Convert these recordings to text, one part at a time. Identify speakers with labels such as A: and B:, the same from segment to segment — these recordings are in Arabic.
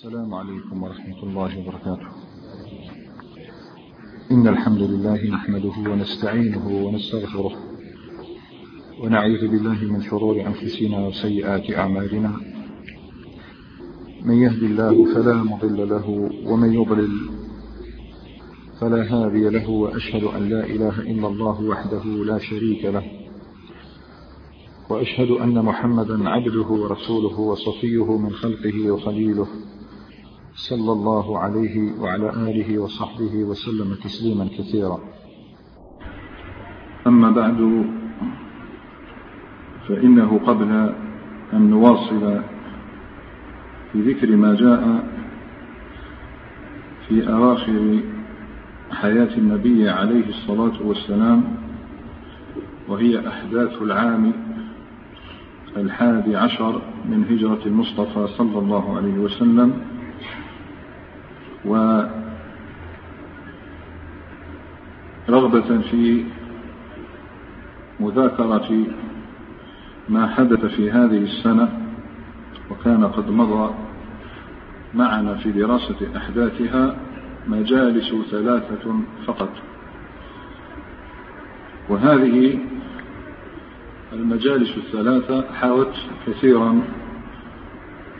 A: السلام عليكم ورحمة الله وبركاته. إن الحمد لله نحمده ونستعينه ونستغفره ونعوذ بالله من شرور أنفسنا وسيئات أعمالنا. من يهدي الله فلا مضل له ومن يضلل فلا هادي له وأشهد أن لا إله إلا الله وحده لا شريك له وأشهد أن محمدا عبده ورسوله وصفيه من خلقه وخليله صلى الله عليه وعلى آله وصحبه وسلم تسليما كثيرا. أما بعد فإنه قبل أن نواصل في ذكر ما جاء في أواخر حياة النبي عليه الصلاة والسلام وهي أحداث العام الحادي عشر من هجرة المصطفى صلى الله عليه وسلم ورغبة في مذاكرة ما حدث في هذه السنة وكان قد مضى معنا في دراسة أحداثها مجالس ثلاثة فقط. وهذه المجالس الثلاثة حاوت كثيرا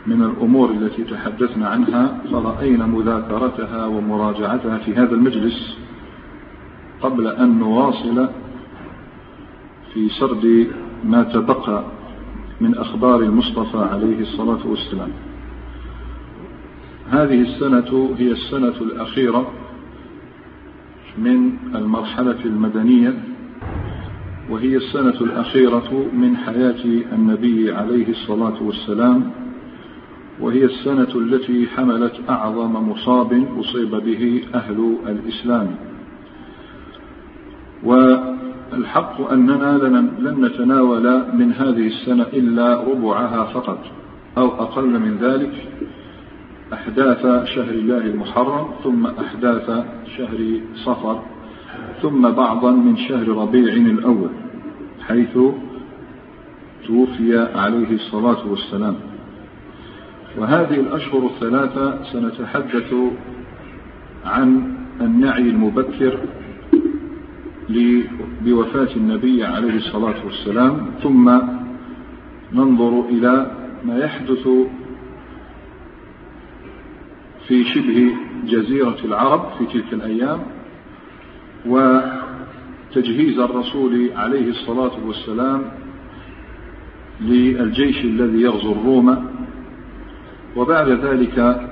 A: من الأمور التي تحدثنا عنها فرأينا مذاكرتها ومراجعتها في هذا المجلس قبل أن نواصل في سرد ما تبقى من أخبار المصطفى عليه الصلاة والسلام. هذه السنة هي السنة الأخيرة من المرحلة المدنية وهي السنة الأخيرة من حياة النبي عليه الصلاة والسلام وهي السنة التي حملت أعظم مصاب أصيب به أهل الإسلام. والحق أننا لن نتناول من هذه السنة إلا ربعها فقط أو أقل من ذلك أحداث شهر الله المحرم ثم أحداث شهر صفر ثم بعضا من شهر ربيع الأول حيث توفي عليه الصلاة والسلام. وهذه الأشهر الثلاثة سنتحدث عن النعي المبكر بوفاة النبي عليه الصلاة والسلام ثم ننظر إلى ما يحدث في شبه جزيرة العرب في تلك الأيام وتجهيز الرسول عليه الصلاة والسلام للجيش الذي يغزو الروم وبعد ذلك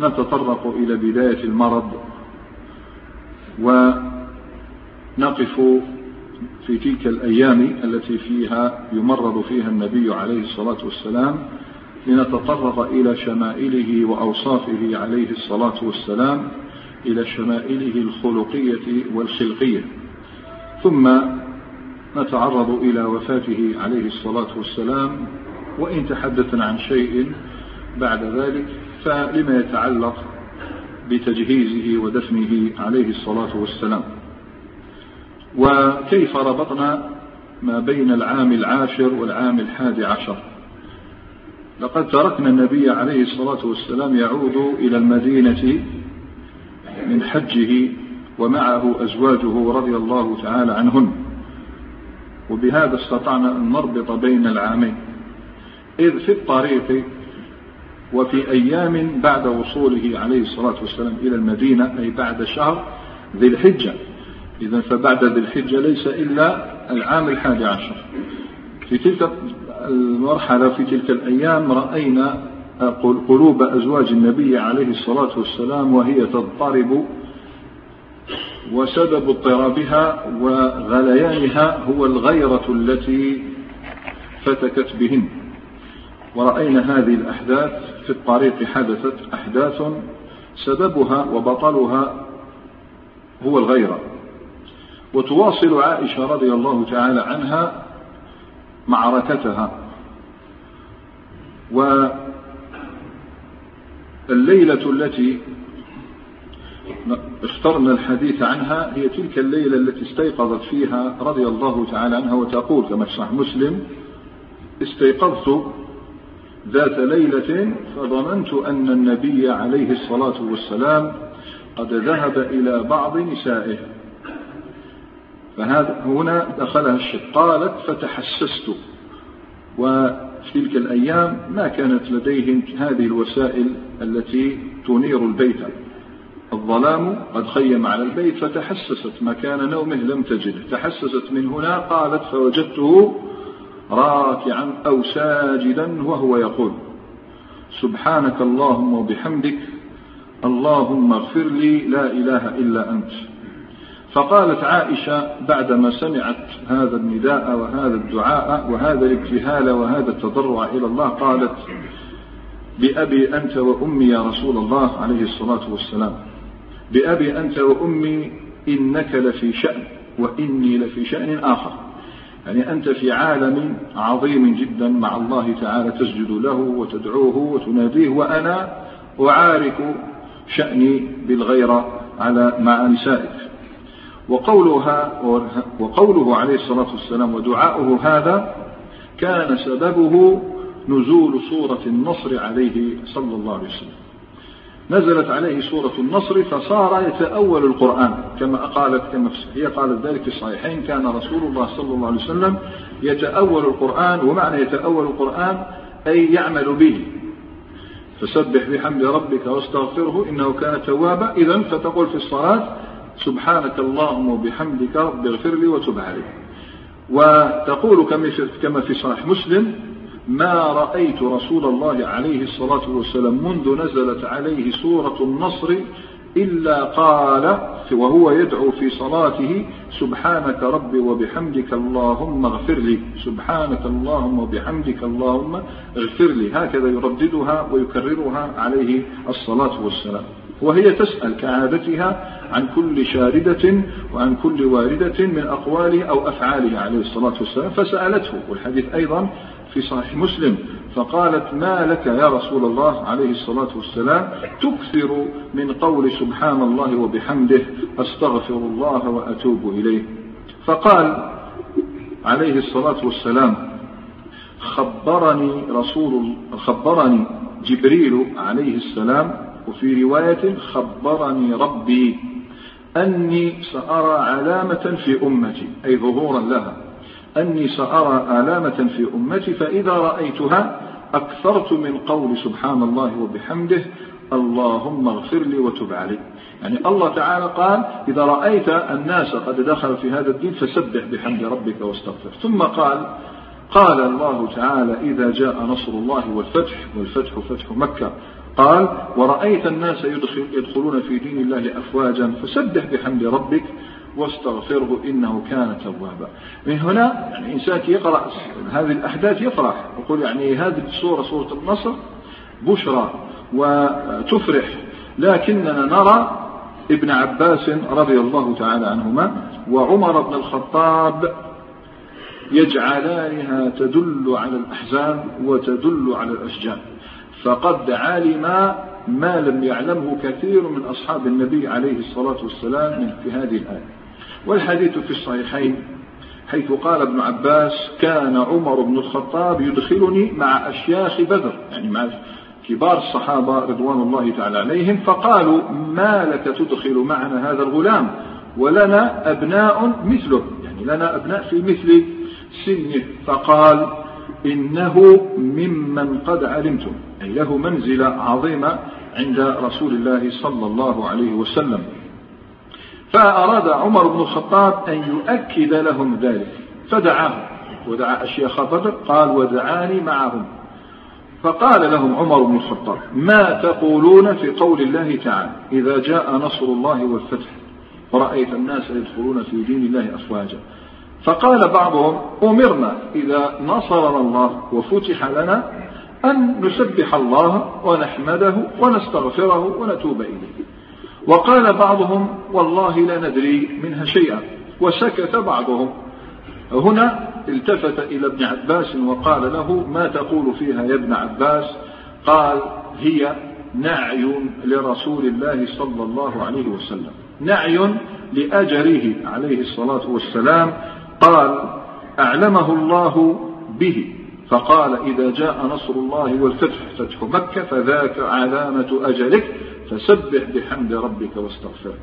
A: نتطرق إلى بداية المرض ونقف في تلك الأيام التي فيها يمرض فيها النبي عليه الصلاة والسلام لنتطرق إلى شمائله وأوصافه عليه الصلاة والسلام إلى شمائله الخلقية والخلقية. ثم نتعرض إلى وفاته عليه الصلاة والسلام وإن تحدثنا عن شيء بعد ذلك فلما يتعلق بتجهيزه ودفنه عليه الصلاة والسلام. وكيف ربطنا ما بين العام العاشر والعام الحادي عشر؟ لقد تركنا النبي عليه الصلاة والسلام يعود إلى المدينة من حجه ومعه أزواجه رضي الله تعالى عنهن. وبهذا استطعنا أن نربط بين العامين. إذ في الطريق وفي أيام بعد وصوله عليه الصلاة والسلام إلى المدينة أي بعد شهر ذي الحجة. إذا فبعد ذي الحجة ليس إلا العام الحادي عشر. في تلك المرحلة في تلك الأيام رأينا قلوب أزواج النبي عليه الصلاة والسلام وهي تضطرب وسبب اضطرابها وغليانها هو الغيرة التي فتكت بهن. ورأينا هذه الأحداث في الطريق حدثت أحداث سببها وبطلها هو الغيرة. وتواصل عائشة رضي الله تعالى عنها معركتها. والليلة التي اخترنا الحديث عنها هي تلك الليلة التي استيقظت فيها رضي الله تعالى عنها وتقول كما في مسلم استيقظت ذات ليلة فظننت أن النبي عليه الصلاة والسلام قد ذهب إلى بعض نسائه. فهذا هنا دخلها الشك قالت فتحسست. وفي تلك الأيام ما كانت لديهم هذه الوسائل التي تنير البيت. الظلام قد خيم على البيت فتحسست. مكان نومه لم تجده. تحسست من هنا قالت فوجدته راكعا أو ساجدا وهو يقول سبحانك اللهم وبحمدك اللهم اغفر لي لا إله إلا أنت. فقالت عائشة بعدما سمعت هذا النداء وهذا الدعاء وهذا الابتهال وهذا التضرع إلى الله قالت بأبي أنت وأمي يا رسول الله عليه الصلاة والسلام. بأبي أنت وأمي إنك لفي شأن وإني لفي شأن آخر. يعني أنت في عالم عظيم جدا مع الله تعالى تسجد له وتدعوه وتناديه وأنا أعارك شأني بالغيرة على مع نسائك وقولها وقوله عليه الصلاة والسلام ودعاؤه هذا كان سببه نزول سورة النصر عليه صلى الله عليه وسلم. نزلت عليه سورة النصر فصار يتأول القرآن. كما قالت كما هي قالت ذلك في الصحيحين كان رسول الله صلى الله عليه وسلم يتأول القرآن ومعنى يتأول القرآن أي يعمل به. فسبح بحمد ربك واستغفره إنه كان توابا. إذا فتقول في الصلاة سبحانك اللهم وبحمدك رب اغفر لي وتب علي وتقول كما في صحيح مسلم ما رأيت رسول الله عليه الصلاة والسلام منذ نزلت عليه سورة النصر إلا قال وهو يدعو في صلاته سبحانك ربي وبحمدك اللهم اغفر لي سبحانك اللهم وبحمدك اللهم اغفر لي. هكذا يرددها ويكررها عليه الصلاة والسلام. وهي تسأل كعادتها عن كل شاردة وعن كل واردة من أقواله أو أفعاله عليه الصلاة والسلام فسألته. والحديث أيضا في صحيح مسلم فقالت ما لك يا رسول الله؟ عليه الصلاة والسلام تكثر من قول سبحان الله وبحمده أستغفر الله وأتوب إليه. فقال عليه الصلاة والسلام خبرني رسول خبرني جبريل عليه السلام وفي رواية خبرني ربي أني سأرى علامة في أمتي أي ظهورا لها. أني سأرى آلامة في أمتي فإذا رأيتها أكثرت من قول سبحان الله وبحمده اللهم اغفر لي وتب علي. يعني الله تعالى قال إذا رأيت الناس قد دخلوا في هذا الدين فسبح بحمد ربك واستغفر. ثم قال قال الله تعالى إذا جاء نصر الله والفتح والفتح فتح مكة. قال ورأيت الناس يدخل يدخلون في دين الله أفواجا فسبح بحمد ربك واستغفره إنه كان توابا. من هنا يعني الإنسان يقرأ هذه الأحداث يفرح. يقول يعني هذه السورة سورة النصر بشرى وتفرح. لكننا نرى ابن عباس رضي الله تعالى عنهما وعمر بن الخطاب يجعلانها تدل على الأحزان وتدل على الأشجان فقد علم ما لم يعلمه كثير من أصحاب النبي عليه الصلاة والسلام في هذه الآية. والحديث في الصحيحين حيث قال ابن عباس كان عمر بن الخطاب يدخلني مع أشياخ بدر. يعني مع كبار الصحابة رضوان الله تعالى عليهم فقالوا ما لك تدخل معنا هذا الغلام؟ ولنا أبناء مثله. يعني لنا أبناء في مثل سنه. فقال إنه ممن قد علمتم. أي له منزلة عظيمة عند رسول الله صلى الله عليه وسلم. فأراد عمر بن الخطاب أن يؤكد لهم ذلك فدعاهم ودعا أشياخ بدر قال ودعاني معهم. فقال لهم عمر بن الخطاب ما تقولون في قول الله تعالى إذا جاء نصر الله والفتح ورأيت الناس يدخلون في دين الله أفواجا. فقال بعضهم أمرنا إذا نصرنا الله وفتح لنا أن نسبح الله ونحمده ونستغفره ونتوب إليه. وقال بعضهم والله لا ندري منها شيئا وسكت بعضهم. هنا التفت إلى ابن عباس وقال له ما تقول فيها يا ابن عباس؟ قال هي نعي لرسول الله صلى الله عليه وسلم. نعي لأجره عليه الصلاة والسلام. قال أعلمه الله به. فقال إذا جاء نصر الله والفتح فتح مكة فذاك علامة أجلك. فسبح بحمد ربك واستغفره.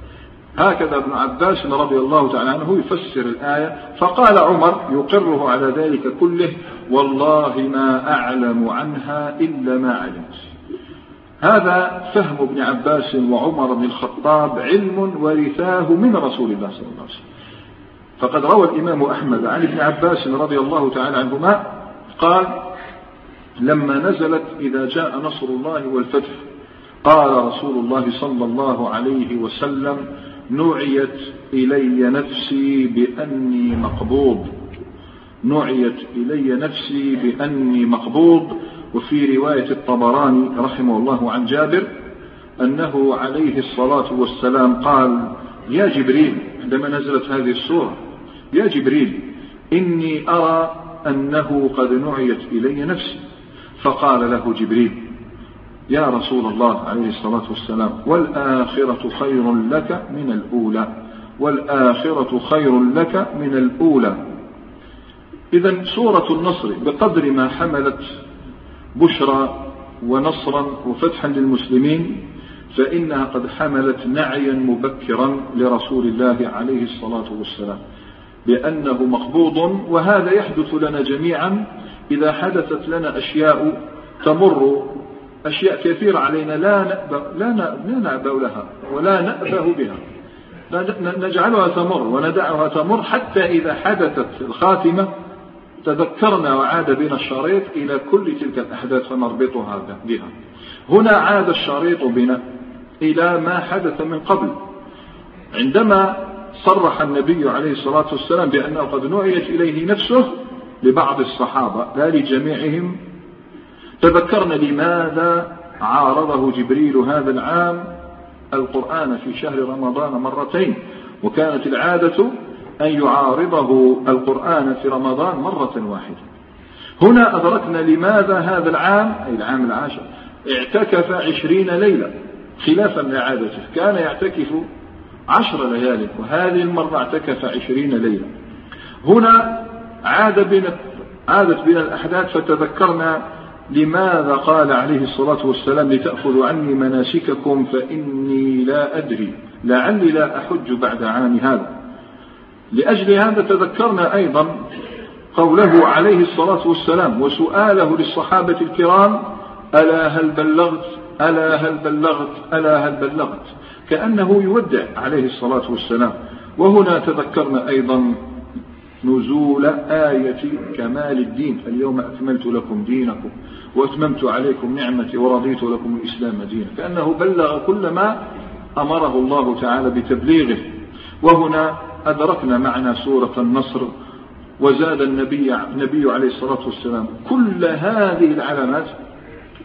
A: هكذا ابن عباس رضي الله تعالى عنه يفسر الآية فقال عمر يقره على ذلك كله والله ما أعلم عنها إلا ما علمت. هذا فهم ابن عباس وعمر بن الخطاب علم ورثاه من رسول الله صلى الله عليه وسلم. فقد روى الإمام أحمد عن ابن عباس رضي الله تعالى عنهما قال لما نزلت إذا جاء نصر الله والفتح قال رسول الله صلى الله عليه وسلم نعيت إلي نفسي بأني مقبوض. نعيت إلي نفسي بأني مقبوض. وفي رواية الطبراني رحمه الله عن جابر أنه عليه الصلاة والسلام قال يا جبريل عندما نزلت هذه السورة يا جبريل إني أرى أنه قد نعيت إلي نفسي. فقال له جبريل يا رسول الله عليه الصلاة والسلام والآخرة خير لك من الأولى والآخرة خير لك من الأولى. إذا سورة النصر بقدر ما حملت بشرى ونصرا وفتحا للمسلمين فإنها قد حملت نعيا مبكرا لرسول الله عليه الصلاة والسلام بأنه مقبوض وهذا يحدث لنا جميعا إذا حدثت لنا أشياء تمر أشياء كثيرة علينا لا نأبه, لا نأبه لها ولا نأبه بها. نجعلها تمر وندعها تمر حتى إذا حدثت الخاتمة تذكرنا وعاد بنا الشريط إلى كل تلك الأحداث فنربطها بها. هنا عاد الشريط بنا إلى ما حدث من قبل. عندما صرح النبي عليه الصلاة والسلام بأنه قد نعيت إليه نفسه لبعض الصحابة لا لجميعهم تذكرنا لماذا عارضه جبريل هذا العام القرآن في شهر رمضان مرتين وكانت العادة أن يعارضه القرآن في رمضان مرة واحدة. هنا أدركنا لماذا هذا العام أي العام العاشر اعتكف عشرين ليلة خلافا لعادته. كان يعتكف عشر ليال وهذه المرة اعتكف عشرين ليلة. هنا عاد بنا عادت بنا الأحداث فتذكرنا لماذا قال عليه الصلاة والسلام لتأخذوا عني مناسككم فإني لا أدري لعلي لا أحج بعد عام هذا. لأجل هذا تذكرنا أيضا قوله عليه الصلاة والسلام وسؤاله للصحابة الكرام ألا هل بلغت؟ ألا هل بلغت؟ ألا هل بلغت؟ كأنه يودع عليه الصلاة والسلام. وهنا تذكرنا أيضا نزول آية كمال الدين. اليوم أكملت لكم دينكم. وأتممت عليكم نعمتي ورضيت لكم الإسلام دينا. كأنه بلغ كل ما أمره الله تعالى بتبليغه. وهنا أدركنا معنى سورة النصر وزاد النبي, النبي عليه الصلاة والسلام. كل هذه العلامات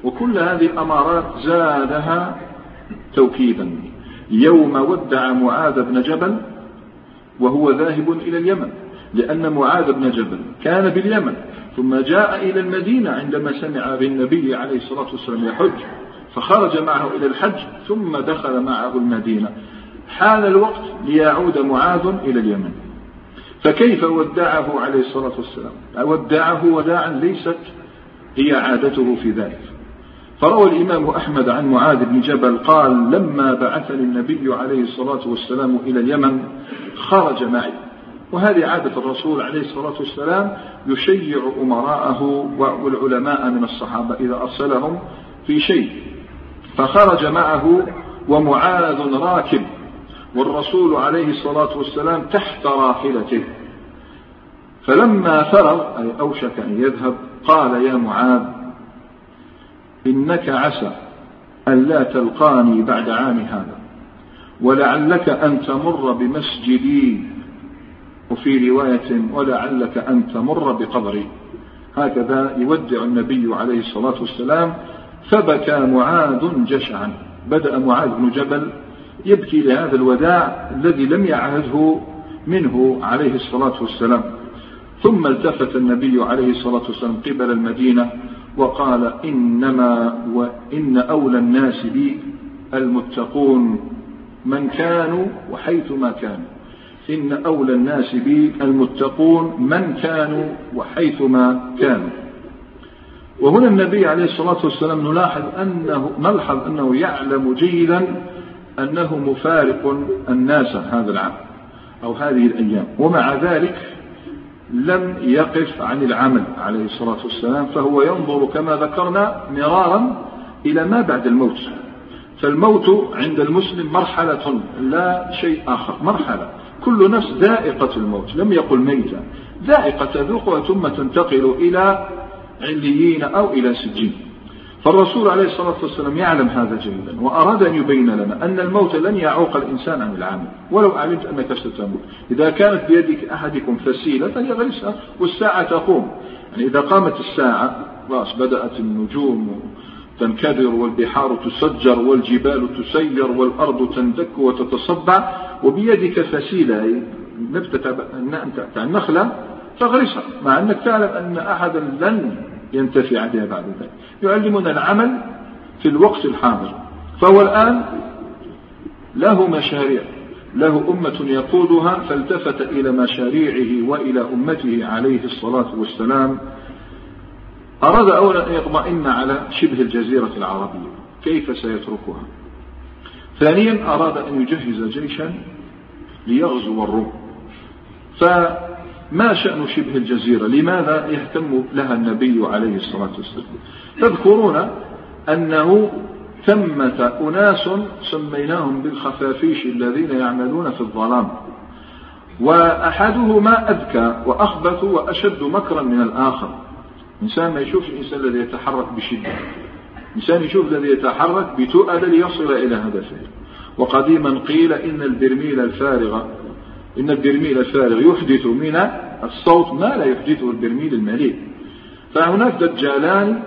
A: وكل هذه الأمارات زادها توكيدا. يوم ودع معاذ بن جبل وهو ذاهب إلى اليمن. لأن معاذ بن جبل كان باليمن. ثم جاء إلى المدينة عندما سمع بالنبي عليه الصلاة والسلام يحج فخرج معه إلى الحج ثم دخل معه المدينة. حان الوقت ليعود معاذ إلى اليمن. فكيف ودعه عليه الصلاة والسلام؟ ودعه وداعا ليست هي عادته في ذلك. فروى الإمام أحمد عن معاذ بن جبل قال لما بعثني النبي عليه الصلاة والسلام إلى اليمن خرج معي. وهذه عادة الرسول عليه الصلاة والسلام يشيع أمراءه والعلماء من الصحابة إذا أرسلهم في شيء. فخرج معه ومعاذ راكب والرسول عليه الصلاة والسلام تحت راحلته. فلما فرغ أي أوشك أن يذهب قال يا معاذ إنك عسى أن لا تلقاني بعد عام هذا ولعلك أن تمر بمسجدي وفي رواية ولعلك أن تمر بقبري هكذا يودع النبي عليه الصلاة والسلام فبكى معاذ جشعا بدأ معاذ بن جبل يبكي لهذا الوداع الذي لم يعهده منه عليه الصلاة والسلام. ثم التفت النبي عليه الصلاة والسلام قبل المدينة وقال إنما وإن أولى الناس بي المتقون من كانوا وحيثما كانوا إن أولى الناس بي المتقون من كانوا وحيثما كانوا. وهنا النبي عليه الصلاة والسلام نلاحظ أنه نلحظ أنه يعلم جيدا أنه مفارق الناس هذا العام أو هذه الأيام ومع ذلك لم يقف عن العمل عليه الصلاة والسلام فهو ينظر كما ذكرنا مرارا إلى ما بعد الموت. فالموت عند المسلم مرحلة لا شيء آخر مرحلة. كل نفس ذائقة الموت. لم يقل ميتة. ذائقة تذوقها ثم تنتقل إلى عليين أو إلى سجين. فالرسول عليه الصلاة والسلام يعلم هذا جيدا وأراد أن يبين لنا أن الموت لن يعوق الإنسان عن العمل ولو علمت أنك ستموت. إذا كانت بيدك أحدكم فسيلة فليغرسها والساعة تقوم. يعني إذا قامت الساعة خلاص بدأت النجوم تنكدر والبحار تسجر والجبال تسير والأرض تندك وتتصبع وبيدك فسيلة. نبتة النخلة فاغرسها مع أنك تعلم أن أحدا لن ينتفع بها بعد ذلك. يعلمنا العمل في الوقت الحاضر. فهو الآن له مشاريع له أمة يقودها فالتفت إلى مشاريعه وإلى أمته عليه الصلاة والسلام. أراد أولا أن يطمئن على شبه الجزيرة العربية كيف سيتركها؟ ثانيا أراد أن يجهز جيشا ليغزو الروم. فما شأن شبه الجزيرة؟ لماذا يهتم لها النبي عليه الصلاة والسلام؟ تذكرون أنه ثمة أناس سميناهم بالخفافيش الذين يعملون في الظلام. وأحدهما أذكى وأخبث وأشد مكرا من الآخر. إنسان ما يشوفش الإنسان الذي يتحرك بشدة. إنسان يشوف الذي يتحرك بتؤل ليصل إلى هدفه وقديما قيل إن البرميل الفارغ إن البرميل الفارغ يحدث من الصوت ما لا يحدثه البرميل المليء. فهناك دجالان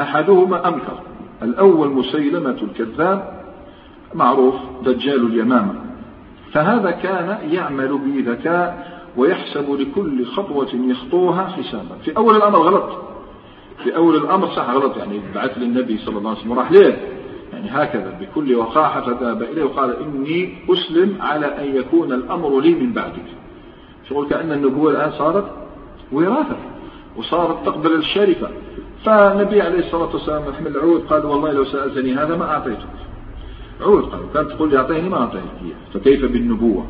A: أحدهما أمكر الأول مسيلمة الكذاب معروف دجال اليمامة. فهذا كان يعمل بذكاء ويحسب لكل خطوة يخطوها حسابا. في أول الأمر غلط. في أول الأمر صح غلط. يعني بعث للنبي صلى الله عليه وسلم وراح ليه؟ يعني هكذا بكل وقاحة فذهب إليه وقال إني أسلم على أن يكون الأمر لي من بعدك. شغل كأن النبوة الآن صارت وراثة وصارت تقبل الشرفة فالنبي عليه الصلاة والسلام يحمل العود قال والله لو سألتني هذا ما أعطيتك. عود قال كانت تقول لي أعطيني ما أعطيتك. فكيف بالنبوة؟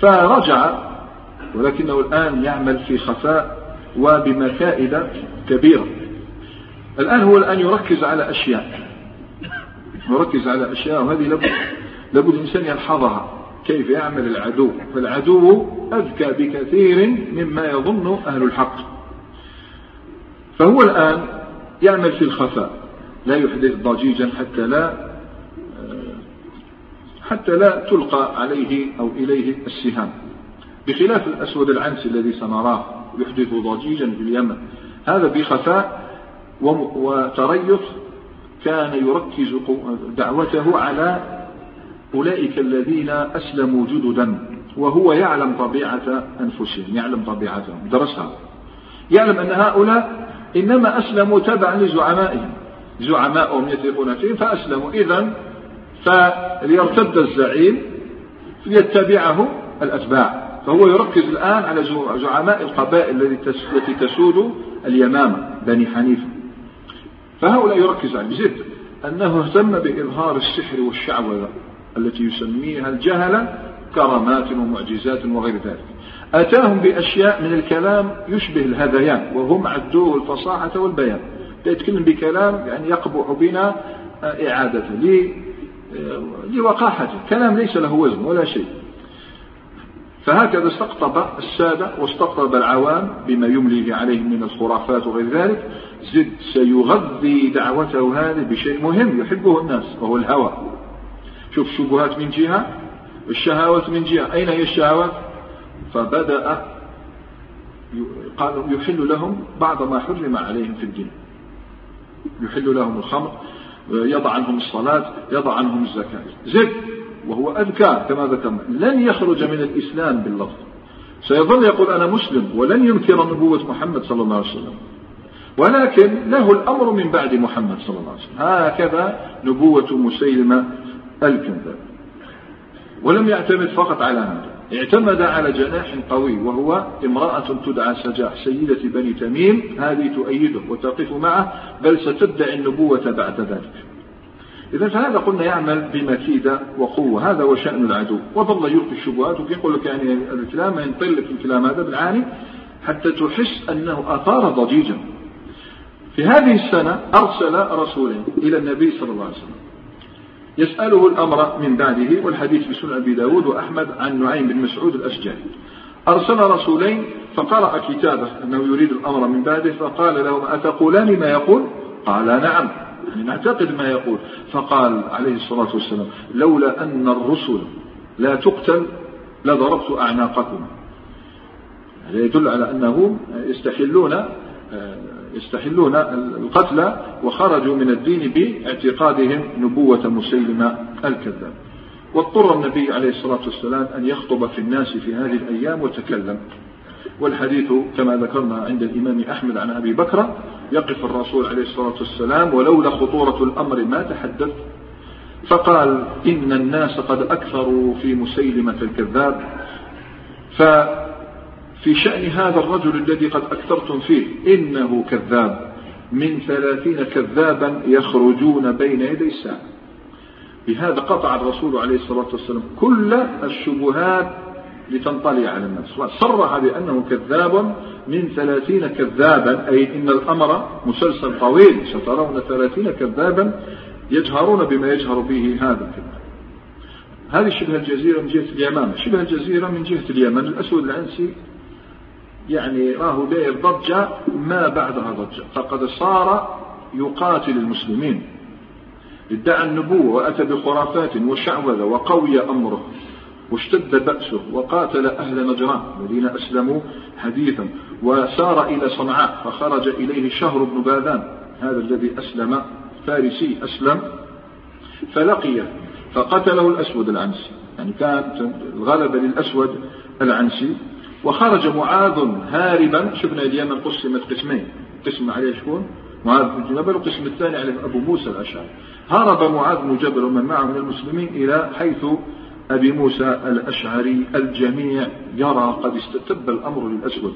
A: فرجع ولكنه الآن يعمل في خفاء وبمكائد كبيرة. الآن هو الآن يركز على أشياء. يركز على أشياء وهذه لابد, لابد الإنسان يلحظها. كيف يعمل العدو؟ فالعدو أذكى بكثير مما يظن أهل الحق. فهو الآن يعمل في الخفاء. لا يحدث ضجيجا حتى لا حتى لا تلقى عليه أو إليه السهام. بخلاف الأسود العنسي الذي سنراه يحدث ضجيجا في اليمن. هذا بخفاء وتريث كان يركز دعوته على أولئك الذين أسلموا جددا وهو يعلم طبيعة أنفسهم يعلم طبيعتهم. درسها يعلم أن هؤلاء إنما أسلموا تبعا لزعمائهم. زعماءهم يثقون فيهم فأسلموا. إذا فليرتد الزعيم ليتبعه الأتباع. فهو يركز الآن على زعماء القبائل التي تسود اليمامة بني حنيفة. فهؤلاء يركز على زد أنه اهتم بإظهار السحر والشعوذة التي يسميها الجهلة كرامات ومعجزات وغير ذلك. أتاهم بأشياء من الكلام يشبه الهذيان وهم عدوه الفصاحة والبيان. يتكلم بكلام يعني يقبح بنا إعادته لوقاحته. كلام ليس له وزن ولا شيء. فهكذا استقطب السادة واستقطب العوام بما يملي عليهم من الخرافات وغير ذلك. زد سيغذي دعوته هذه بشيء مهم يحبه الناس وهو الهوى. شوف شبهات من جهة الشهوات من جهة. أين هي الشهوات فبدأ قالوا يحل لهم بعض ما حرم عليهم في الدين. يحل لهم الخمر يضع عنهم الصلاة يضع عنهم الزكاة. زد وهو أذكى كما ذكرنا. لن يخرج من الإسلام باللفظ. سيظل يقول أنا مسلم ولن ينكر نبوة محمد صلى الله عليه وسلم. ولكن له الأمر من بعد محمد صلى الله عليه وسلم. هكذا نبوة مسيلمة الكذاب ولم يعتمد فقط على هذا اعتمد على جناح قوي وهو امرأة تدعى سجاح سيدة بني تميم. هذه تؤيده وتقف معه بل ستدعي النبوة بعد ذلك. إذا فهذا قلنا يعمل بمكيدة وقوة هذا هو شأن العدو. وظل يلقي الشبهات ويقول لك يعني الكلام ينطل لك الكلام هذا بالعاني حتى تحس أنه أثار ضجيجا. في هذه السنة أرسل رسولين إلى النبي صلى الله عليه وسلم. يسأله الأمر من بعده والحديث في سنن أبي داود وأحمد عن نعيم بن مسعود الأشجعي. أرسل رسولين فقرأ كتابه أنه يريد الأمر من بعده فقال لهم أتقولان ما يقول؟ قال نعم يعني نعتقد ما يقول. فقال عليه الصلاة والسلام لولا أن الرسل لا تقتل لضربت أعناقكم. هذا يدل على أنهم يستحلون يستحلون القتل وخرجوا من الدين باعتقادهم نبوة مسيلمة الكذاب. واضطر النبي عليه الصلاة والسلام أن يخطب في الناس في هذه الأيام وتكلم. والحديث كما ذكرنا عند الإمام أحمد عن أبي بكر يقف الرسول عليه الصلاة والسلام ولولا خطورة الأمر ما تحدث. فقال إن الناس قد أكثروا في مسيلمة الكذاب. ففي شأن هذا الرجل الذي قد أكثرتم فيه. إنه كذاب. من ثلاثين كذابا يخرجون بين يدي الساعة. بهذا قطع الرسول عليه الصلاة والسلام كل الشبهات لتنطلي على الناس. صرح بأنه كذاب. من ثلاثين كذابا أي إن الأمر مسلسل طويل سترون ثلاثين كذابا يجهرون بما يجهر به هذا الكذاب. هذه شبه الجزيرة من جهة اليمامة شبه الجزيرة من جهة اليمن. الأسود العنسي يعني راه داير ضجة ما بعدها ضجة. فقد صار يقاتل المسلمين. ادعى النبوة وأتى بخرافات وشعوذة وقوي أمره واشتد بأسه وقاتل أهل نجران الذين أسلموا حديثا وسار إلى صنعاء فخرج إليه شهر بن باذان. هذا الذي أسلم فارسي أسلم فلقيه فقتله الأسود العنسي. يعني كانت الغلبة للأسود العنسي. وخرج معاذ هاربا. شفنا اليمن قسمت قسمين. قسم عليه شكون؟ معاذ بن جبل والقسم الثاني عليه أبو موسى الأشعري. هرب معاذ بن جبل ومن معه من المسلمين إلى حيث أبي موسى الأشعري الجميع يرى قد استتب الأمر للأسود.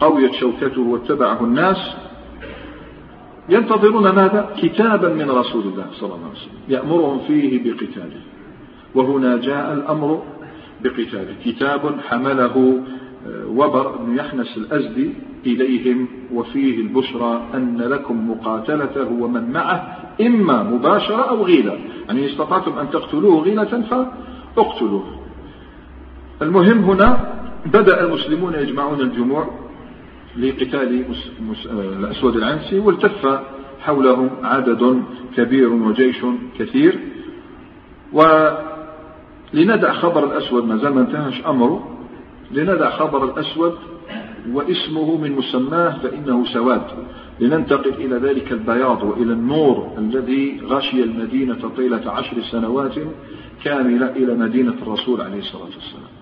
A: قويت شوكته واتبعه الناس. ينتظرون ماذا؟ كتابا من رسول الله صلى الله عليه وسلم. يأمرهم فيه بقتاله. وهنا جاء الأمر بقتاله. كتاب حمله وبر بن يحنس الأزدي إليهم وفيه البشرى أن لكم مقاتلته ومن معه إما مباشرة أو غيلة. يعني استطعتم أن تقتلوه غيلة اقتلوه المهم هنا بدأ المسلمون يجمعون الجموع لقتال الأسود العنسي والتف حولهم عدد كبير وجيش كثير. ولندع خبر الأسود ما زال ما انتهش أمره. لندع خبر الأسود واسمه من مسماه فإنه سواد. لننتقل إلى ذلك البياض وإلى النور الذي غشي المدينة طيلة عشر سنوات كاملة إلى مدينة الرسول عليه الصلاة والسلام.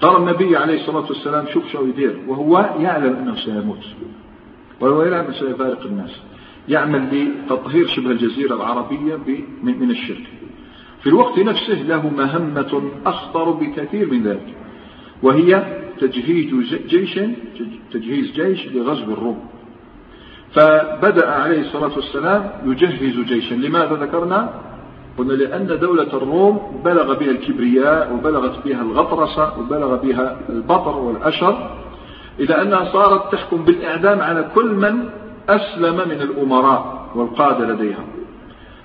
A: ترى النبي عليه الصلاة والسلام شوف شو يدير. وهو يعلم أنه سيموت. وهو يعلم أنه سيفارق الناس. يعمل لتطهير شبه الجزيرة العربية من الشرك. في الوقت نفسه له مهمة أخطر بكثير من ذلك. وهي تجهيز جيش تجهيز جيش لغزو الروم. فبدأ عليه الصلاة والسلام يجهز جيشا. لماذا ذكرنا؟ قلنا لأن دولة الروم بلغ بها الكبرياء وبلغت بها الغطرسة وبلغ بها البطر والأشر إلى أنها صارت تحكم بالإعدام على كل من أسلم من الأمراء والقادة لديها.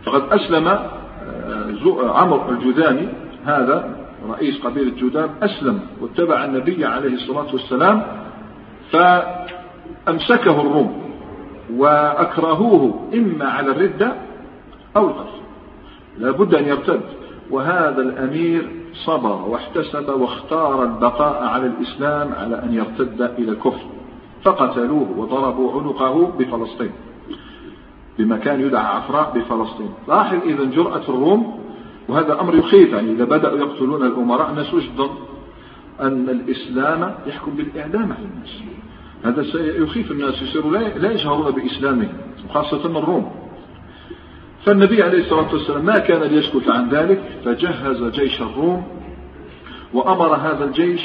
A: فقد أسلم آه، عمرو الجذامي هذا رئيس قبيلة جذام أسلم واتبع النبي عليه الصلاة والسلام فأمسكه الروم وأكرهوه إما على الردة أو القتل. لابد أن يرتد. وهذا الأمير صبر واحتسب واختار البقاء على الإسلام على أن يرتد إلى الكفر فقتلوه وضربوا عنقه بفلسطين بمكان يدعى عفراء بفلسطين. لاحظ إذا جرأة الروم وهذا أمر يخيف يعني إذا بدأوا يقتلون الأمراء الناس يجدر أن الإسلام يحكم بالإعدام على الناس. هذا سيخيف الناس يصيروا لا يجهرون بإسلامهم وخاصة الروم فالنبي عليه الصلاة والسلام ما كان ليسكت عن ذلك فجهز جيش الروم وأمر هذا الجيش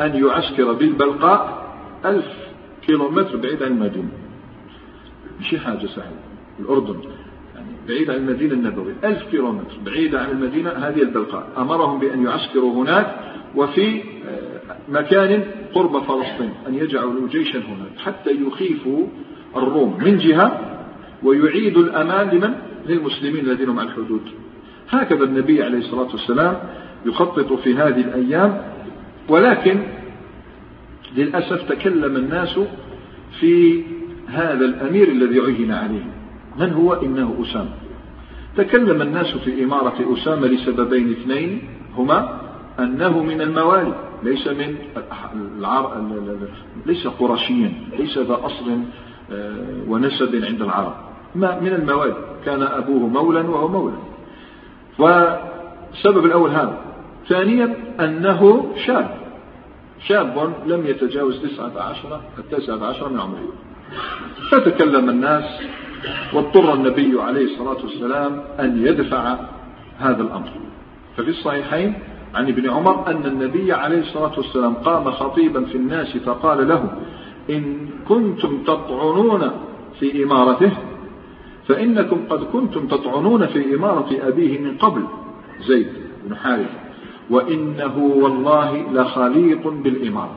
A: أن يعسكر بالبلقاء ألف كيلومتر بعيد عن المدينة. مش حاجة سهلة الأردن. بعيد عن المدينة النبوية. ألف كيلومتر. بعيدة عن المدينة هذه البلقاء. أمرهم بأن يعسكروا هناك وفي آه، مكان قرب فلسطين أن يجعلوا جيشا هناك حتى يخيفوا الروم من جهة ويعيدوا الأمان لمن؟ للمسلمين الذين هم على الحدود. هكذا النبي عليه الصلاة والسلام يخطط في هذه الأيام ولكن للأسف تكلم الناس في هذا الأمير الذي عين عليه. من هو؟ إنه أسامة. تكلم الناس في إمارة أسامة لسببين اثنين. هما أنه من الموالي ليس من العرب ليس قرشيا ليس ذا أصل آه، ونسب عند العرب. ما من الموالي. كان أبوه مولا وهو مولا. والسبب الأول هذا. ثانيا أنه شاب. شاب لم يتجاوز تسعة عشر التاسعة عشر من عمره. فتكلم الناس واضطر النبي عليه الصلاة والسلام أن يدفع هذا الأمر. ففي الصحيحين عن ابن عمر أن النبي عليه الصلاة والسلام قام خطيبا في الناس فقال له إن كنتم تطعنون في إمارته فإنكم قد كنتم تطعنون في إمارة أبيه من قبل. زيد بن حارث وإنه والله لخليق بالإمارة.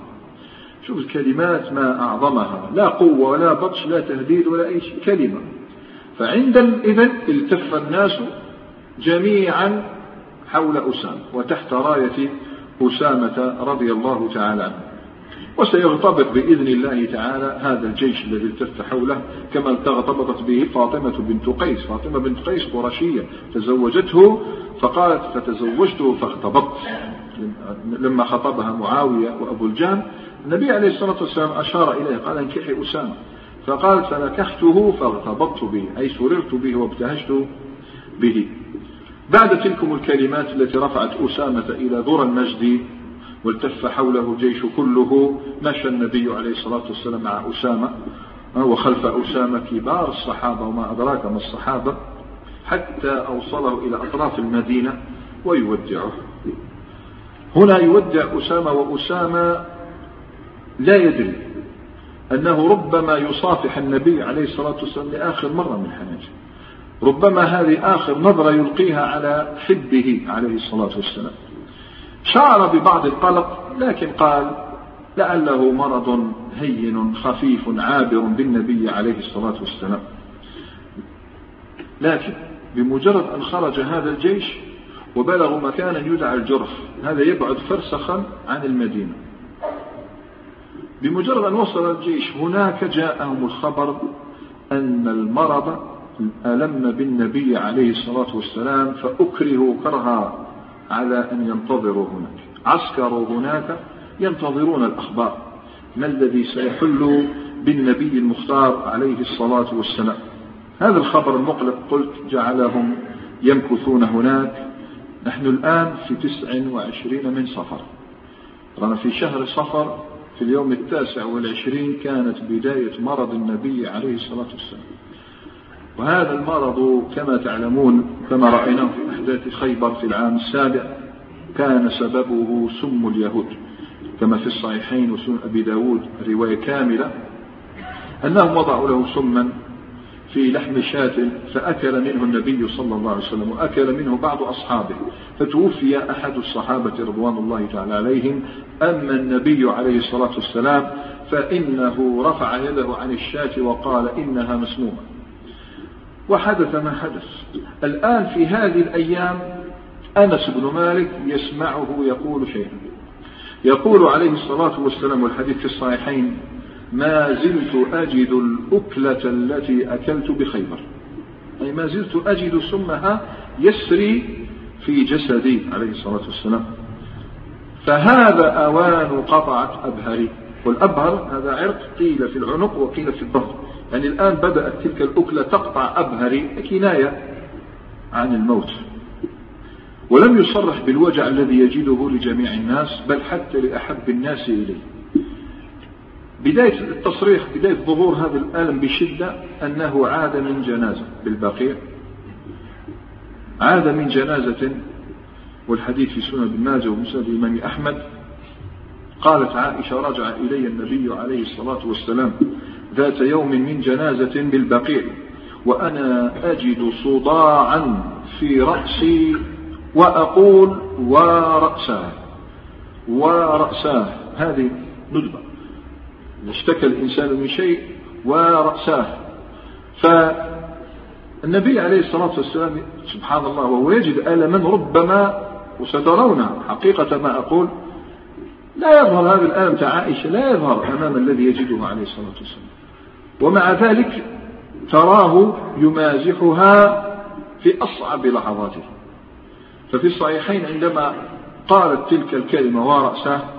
A: شوف الكلمات ما أعظمها لا قوة ولا بطش لا تهديد ولا أي شيء. كلمة. فعند إذن التف الناس جميعا حول أسامة وتحت راية أسامة رضي الله تعالى عنه وسيغتبط بإذن الله تعالى هذا الجيش الذي التف حوله كما ارتبطت به فاطمة بنت قيس. فاطمة بنت قيس قرشية تزوجته فقالت فتزوجته فاغتبطت لما خطبها معاوية وأبو الجان النبي عليه الصلاة والسلام أشار إليه قال أنكحي أسامة. فقالت فنكحته فاغتبطت به أي سررت به وابتهجت به. بعد تلكم الكلمات التي رفعت أسامة إلى ذرى المجد والتف حوله الجيش كله مشى النبي عليه الصلاة والسلام مع أسامة وخلف أسامة كبار الصحابة وما أدراك ما الصحابة حتى أوصله إلى أطراف المدينة ويودعه. هنا يودع أسامة وأسامة لا يدري أنه ربما يصافح النبي عليه الصلاة والسلام لآخر مرة من حياته ربما هذه آخر نظرة يلقيها على حبه عليه الصلاة والسلام. شعر ببعض القلق لكن قال لعله مرض هين خفيف عابر بالنبي عليه الصلاة والسلام. لكن بمجرد أن خرج هذا الجيش وبلغوا مكانا يدعى الجرف هذا يبعد فرسخا عن المدينة. بمجرد أن وصل الجيش هناك جاءهم الخبر أن المرض ألم بالنبي عليه الصلاة والسلام فأكرهوا كرها على أن ينتظروا هناك. عسكروا هناك ينتظرون الأخبار. ما الذي سيحل بالنبي المختار عليه الصلاة والسلام؟ هذا الخبر المقلق قلت جعلهم يمكثون هناك. نحن الآن في تسع وعشرين من صفر. رانا في شهر صفر في اليوم التاسع والعشرين كانت بداية مرض النبي عليه الصلاة والسلام. وهذا المرض كما تعلمون كما رأيناه في أحداث خيبر في العام السابع كان سببه سم اليهود. كما في الصحيحين وسنن أبي داود رواية كاملة أنهم وضعوا له سما في لحم شاة فأكل منه النبي صلى الله عليه وسلم وأكل منه بعض أصحابه. فتوفي أحد الصحابة رضوان الله تعالى عليهم. أما النبي عليه الصلاة والسلام فإنه رفع يده عن الشاة وقال إنها مسمومة. وحدث ما حدث. الآن في هذه الأيام أنس بن مالك يسمعه يقول شيئا. يقول عليه الصلاة والسلام والحديث في الصحيحين ما زلت أجد الأكلة التي أكلت بخيبر. أي ما زلت أجد سمها يسري في جسدي عليه الصلاة والسلام. فهذا أوان قطعت أبهري. والأبهر هذا عرق قيل في العنق وقيل في الظهر يعني الآن بدأت تلك الأكلة تقطع أبهري كناية عن الموت. ولم يصرح بالوجع الذي يجده لجميع الناس بل حتى لأحب الناس إليه. بداية التصريح بداية ظهور هذا الألم بشدة أنه عاد من جنازة بالبقيع. عاد من جنازة والحديث في سنن ابن ماجه ومسند الإمام أحمد. قالت عائشة رجع إلي النبي عليه الصلاة والسلام ذات يوم من جنازة بالبقيع وأنا أجد صداعا في رأسي وأقول ورأساه ورأساه هذه ندبة. اشتكى الإنسان من شيء ورأساه. فالنبي عليه الصلاة والسلام سبحان الله وهو يجد ألما ربما وسترون حقيقة ما أقول لا يظهر هذا الألم تاع عائشة لا يظهر أمام الذي يجده عليه الصلاة والسلام. ومع ذلك تراه يمازحها في أصعب لحظاته. ففي الصحيحين عندما قالت تلك الكلمة ورأسه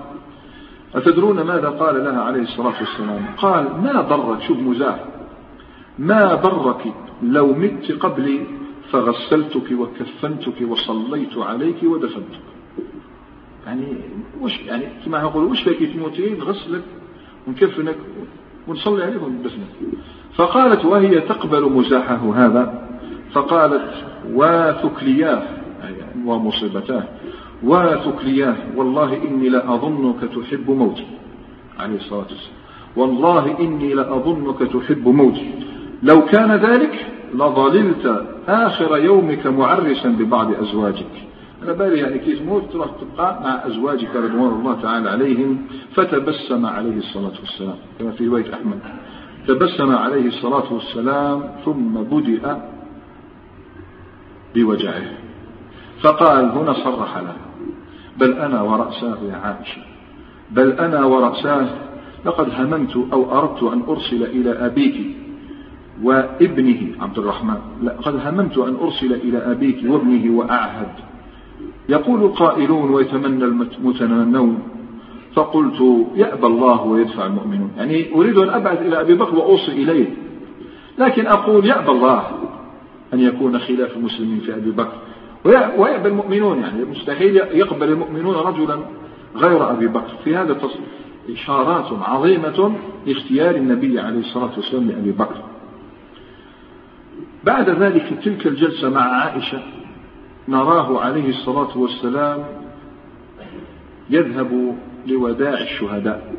A: أتدرون ماذا قال لها عليه الصلاة والسلام؟ قال ما ضرك شوف مزاح. ما ضرك لو مت قبلي فغسلتك وكفنتك وصليت عليك ودفنتك. يعني وش يعني كما نقول وش فيك تموتين نغسلك ونكفنك ونصلي عليك وندفنك فقالت وهي تقبل مزاحه هذا؟ فقالت وثكلياه يعني ومصيبتاه وثكلياه والله إني لأظنك تحب موتي. عليه الصلاة والسلام. والله إني لأظنك تحب موتي. لو كان ذلك لظللت آخر يومك معرسا ببعض أزواجك. أنا بالي يعني كي تموت تروح تبقى مع أزواجك رضوان الله تعالى عليهم فتبسم عليه الصلاة والسلام. كما في رواية أحمد. تبسم عليه الصلاة والسلام ثم بدأ بوجعه. فقال هنا صرح له. بل أنا ورأساه يا عائشة. بل أنا ورأساه لقد هممت أو أردت أن أرسل إلى أبيك وابنه عبد الرحمن. لقد هممت أن أرسل إلى أبيك وابنه وأعهد. يقول قائلون ويتمنى المتمنون فقلت يأبى الله ويدفع المؤمنون. يعني أريد أن أبعث إلى أبي بكر وأوصي إليه. لكن أقول يأبى الله أن يكون خلاف المسلمين في أبي بكر. ويأبى المؤمنون يعني مستحيل يقبل المؤمنون رجلا غير أبي بكر. في هذا إشارات عظيمة لاختيار النبي عليه الصلاة والسلام لأبي بكر. بعد ذلك تلك الجلسة مع عائشة نراه عليه الصلاة والسلام يذهب لوداع الشهداء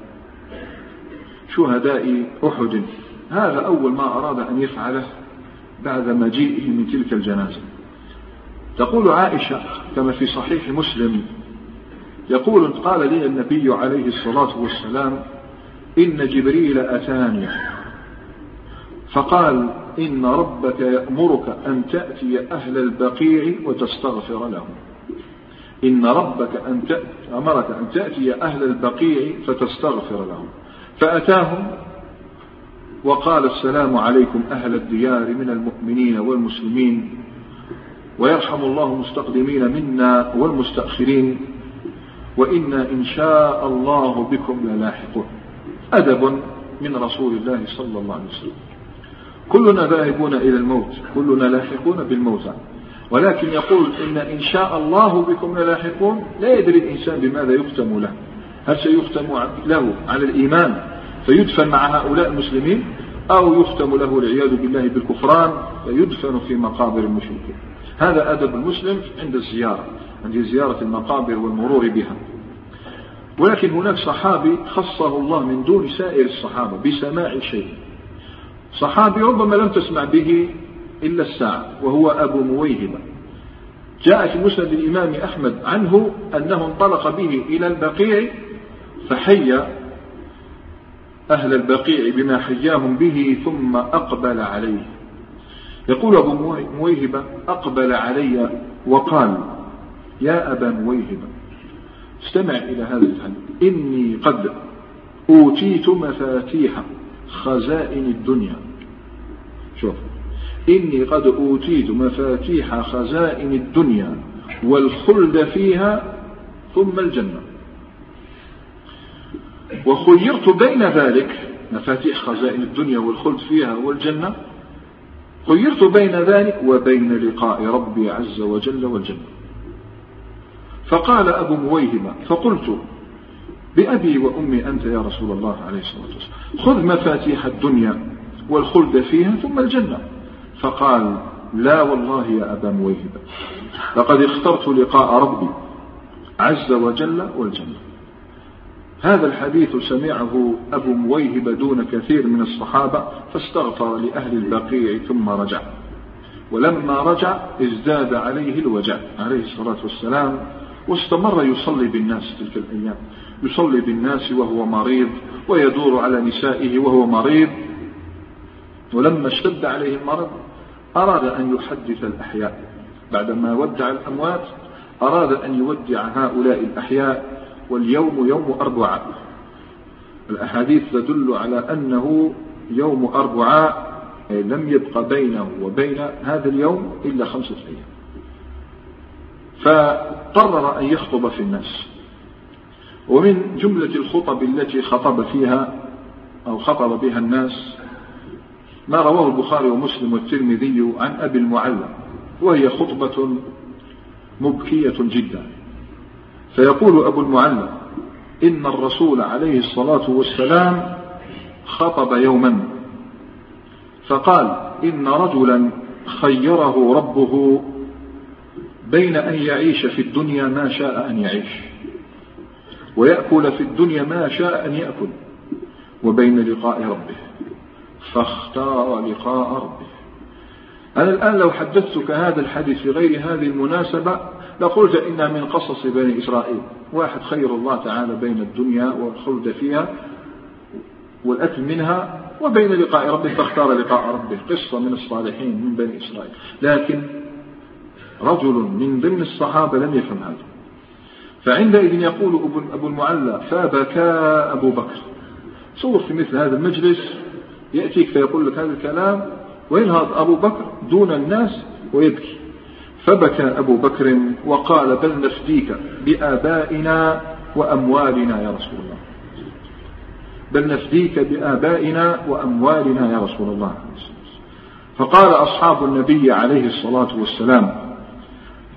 A: شهداء أحد. هذا أول ما أراد أن يفعله بعد مجيئه من تلك الجنازة. تقول عائشة كما في صحيح مسلم يقول قال لي النبي عليه الصلاة والسلام إن جبريل أتاني. فقال إن ربك يأمرك أن تأتي أهل البقيع وتستغفر لهم. إن ربك أن أمرك أن تأتي أهل البقيع فتستغفر لهم. فأتاهم وقال السلام عليكم أهل الديار من المؤمنين والمسلمين. ويرحم الله المستقدمين منا والمستأخرين وإنا إن شاء الله بكم للاحقون. أدب من رسول الله صلى الله عليه وسلم. كلنا ذاهبون إلى الموت كلنا لاحقون بالموتى ولكن يقول إن إن شاء الله بكم للاحقون لا يدري الإنسان بماذا يختم له. هل سيختم له على الإيمان فيدفن مع هؤلاء المسلمين أو يختم له العياذ بالله بالكفران فيدفن في مقابر المشركين. هذا أدب المسلم عند الزيارة عند زيارة المقابر والمرور بها. ولكن هناك صحابي خصه الله من دون سائر الصحابة بسماع شيء. صحابي ربما لم تسمع به إلا الساعة وهو أبو مويهبة. جاء في مسند الإمام أحمد عنه أنه انطلق به إلى البقيع فحي أهل البقيع بما حياهم به ثم أقبل عليه. يقول أبو مويهبة أقبل علي وقال يا أبا مويهبة استمع إلى هذا الحديث إني قد أوتيت مفاتيح خزائن الدنيا. شوف إني قد أوتيت مفاتيح خزائن الدنيا والخلد فيها ثم الجنة. وخيرت بين ذلك مفاتيح خزائن الدنيا والخلد فيها والجنة خيرت بين ذلك وبين لقاء ربي عز وجل والجنة. فقال أبو مويهبة فقلت بأبي وأمي أنت يا رسول الله عليه الصلاة والسلام خذ مفاتيح الدنيا والخلد فيها ثم الجنة. فقال لا والله يا أبا مويهب لقد اخترت لقاء ربي عز وجل والجنة. هذا الحديث سمعه أبو مويهب دون كثير من الصحابة فاستغفر لأهل البقيع ثم رجع. ولما رجع ازداد عليه الوجع عليه الصلاة والسلام واستمر يصلي بالناس تلك الأيام. يصلي بالناس وهو مريض ويدور على نسائه وهو مريض. ولما اشتد عليه المرض أراد أن يحدث الأحياء. بعدما ودع الأموات أراد أن يودع هؤلاء الأحياء واليوم يوم أربعاء. الأحاديث تدل على أنه يوم أربعاء لم يبق بينه وبين هذا اليوم إلا خمسة أيام. فقرر أن يخطب في الناس. ومن جملة الخطب التي خطب فيها أو خطب بها الناس ما رواه البخاري ومسلم والترمذي عن أبي المعلى وهي خطبة مبكية جدا. فيقول أبو المعلى إن الرسول عليه الصلاة والسلام خطب يوما فقال إن رجلا خيره ربه بين أن يعيش في الدنيا ما شاء أن يعيش ويأكل في الدنيا ما شاء أن يأكل وبين لقاء ربه فاختار لقاء ربه. أنا الآن لو حدثتك هذا الحديث في غير هذه المناسبة لقلت إنها من قصص بني إسرائيل واحد خير الله تعالى بين الدنيا والخلد فيها والأكل منها وبين لقاء ربه فاختار لقاء ربه قصة من الصالحين من بني إسرائيل. لكن رجل من ضمن الصحابة لم يفهم هذا. فعندئذ يقول أبو المعلى فبكى أبو بكر. صور في مثل هذا المجلس يأتيك فيقول لك هذا الكلام وينهض أبو بكر دون الناس ويبكي. فبكى أبو بكر وقال بل نفديك بآبائنا وأموالنا يا رسول الله. بل نفديك بآبائنا وأموالنا يا رسول الله. فقال أصحاب النبي عليه الصلاة والسلام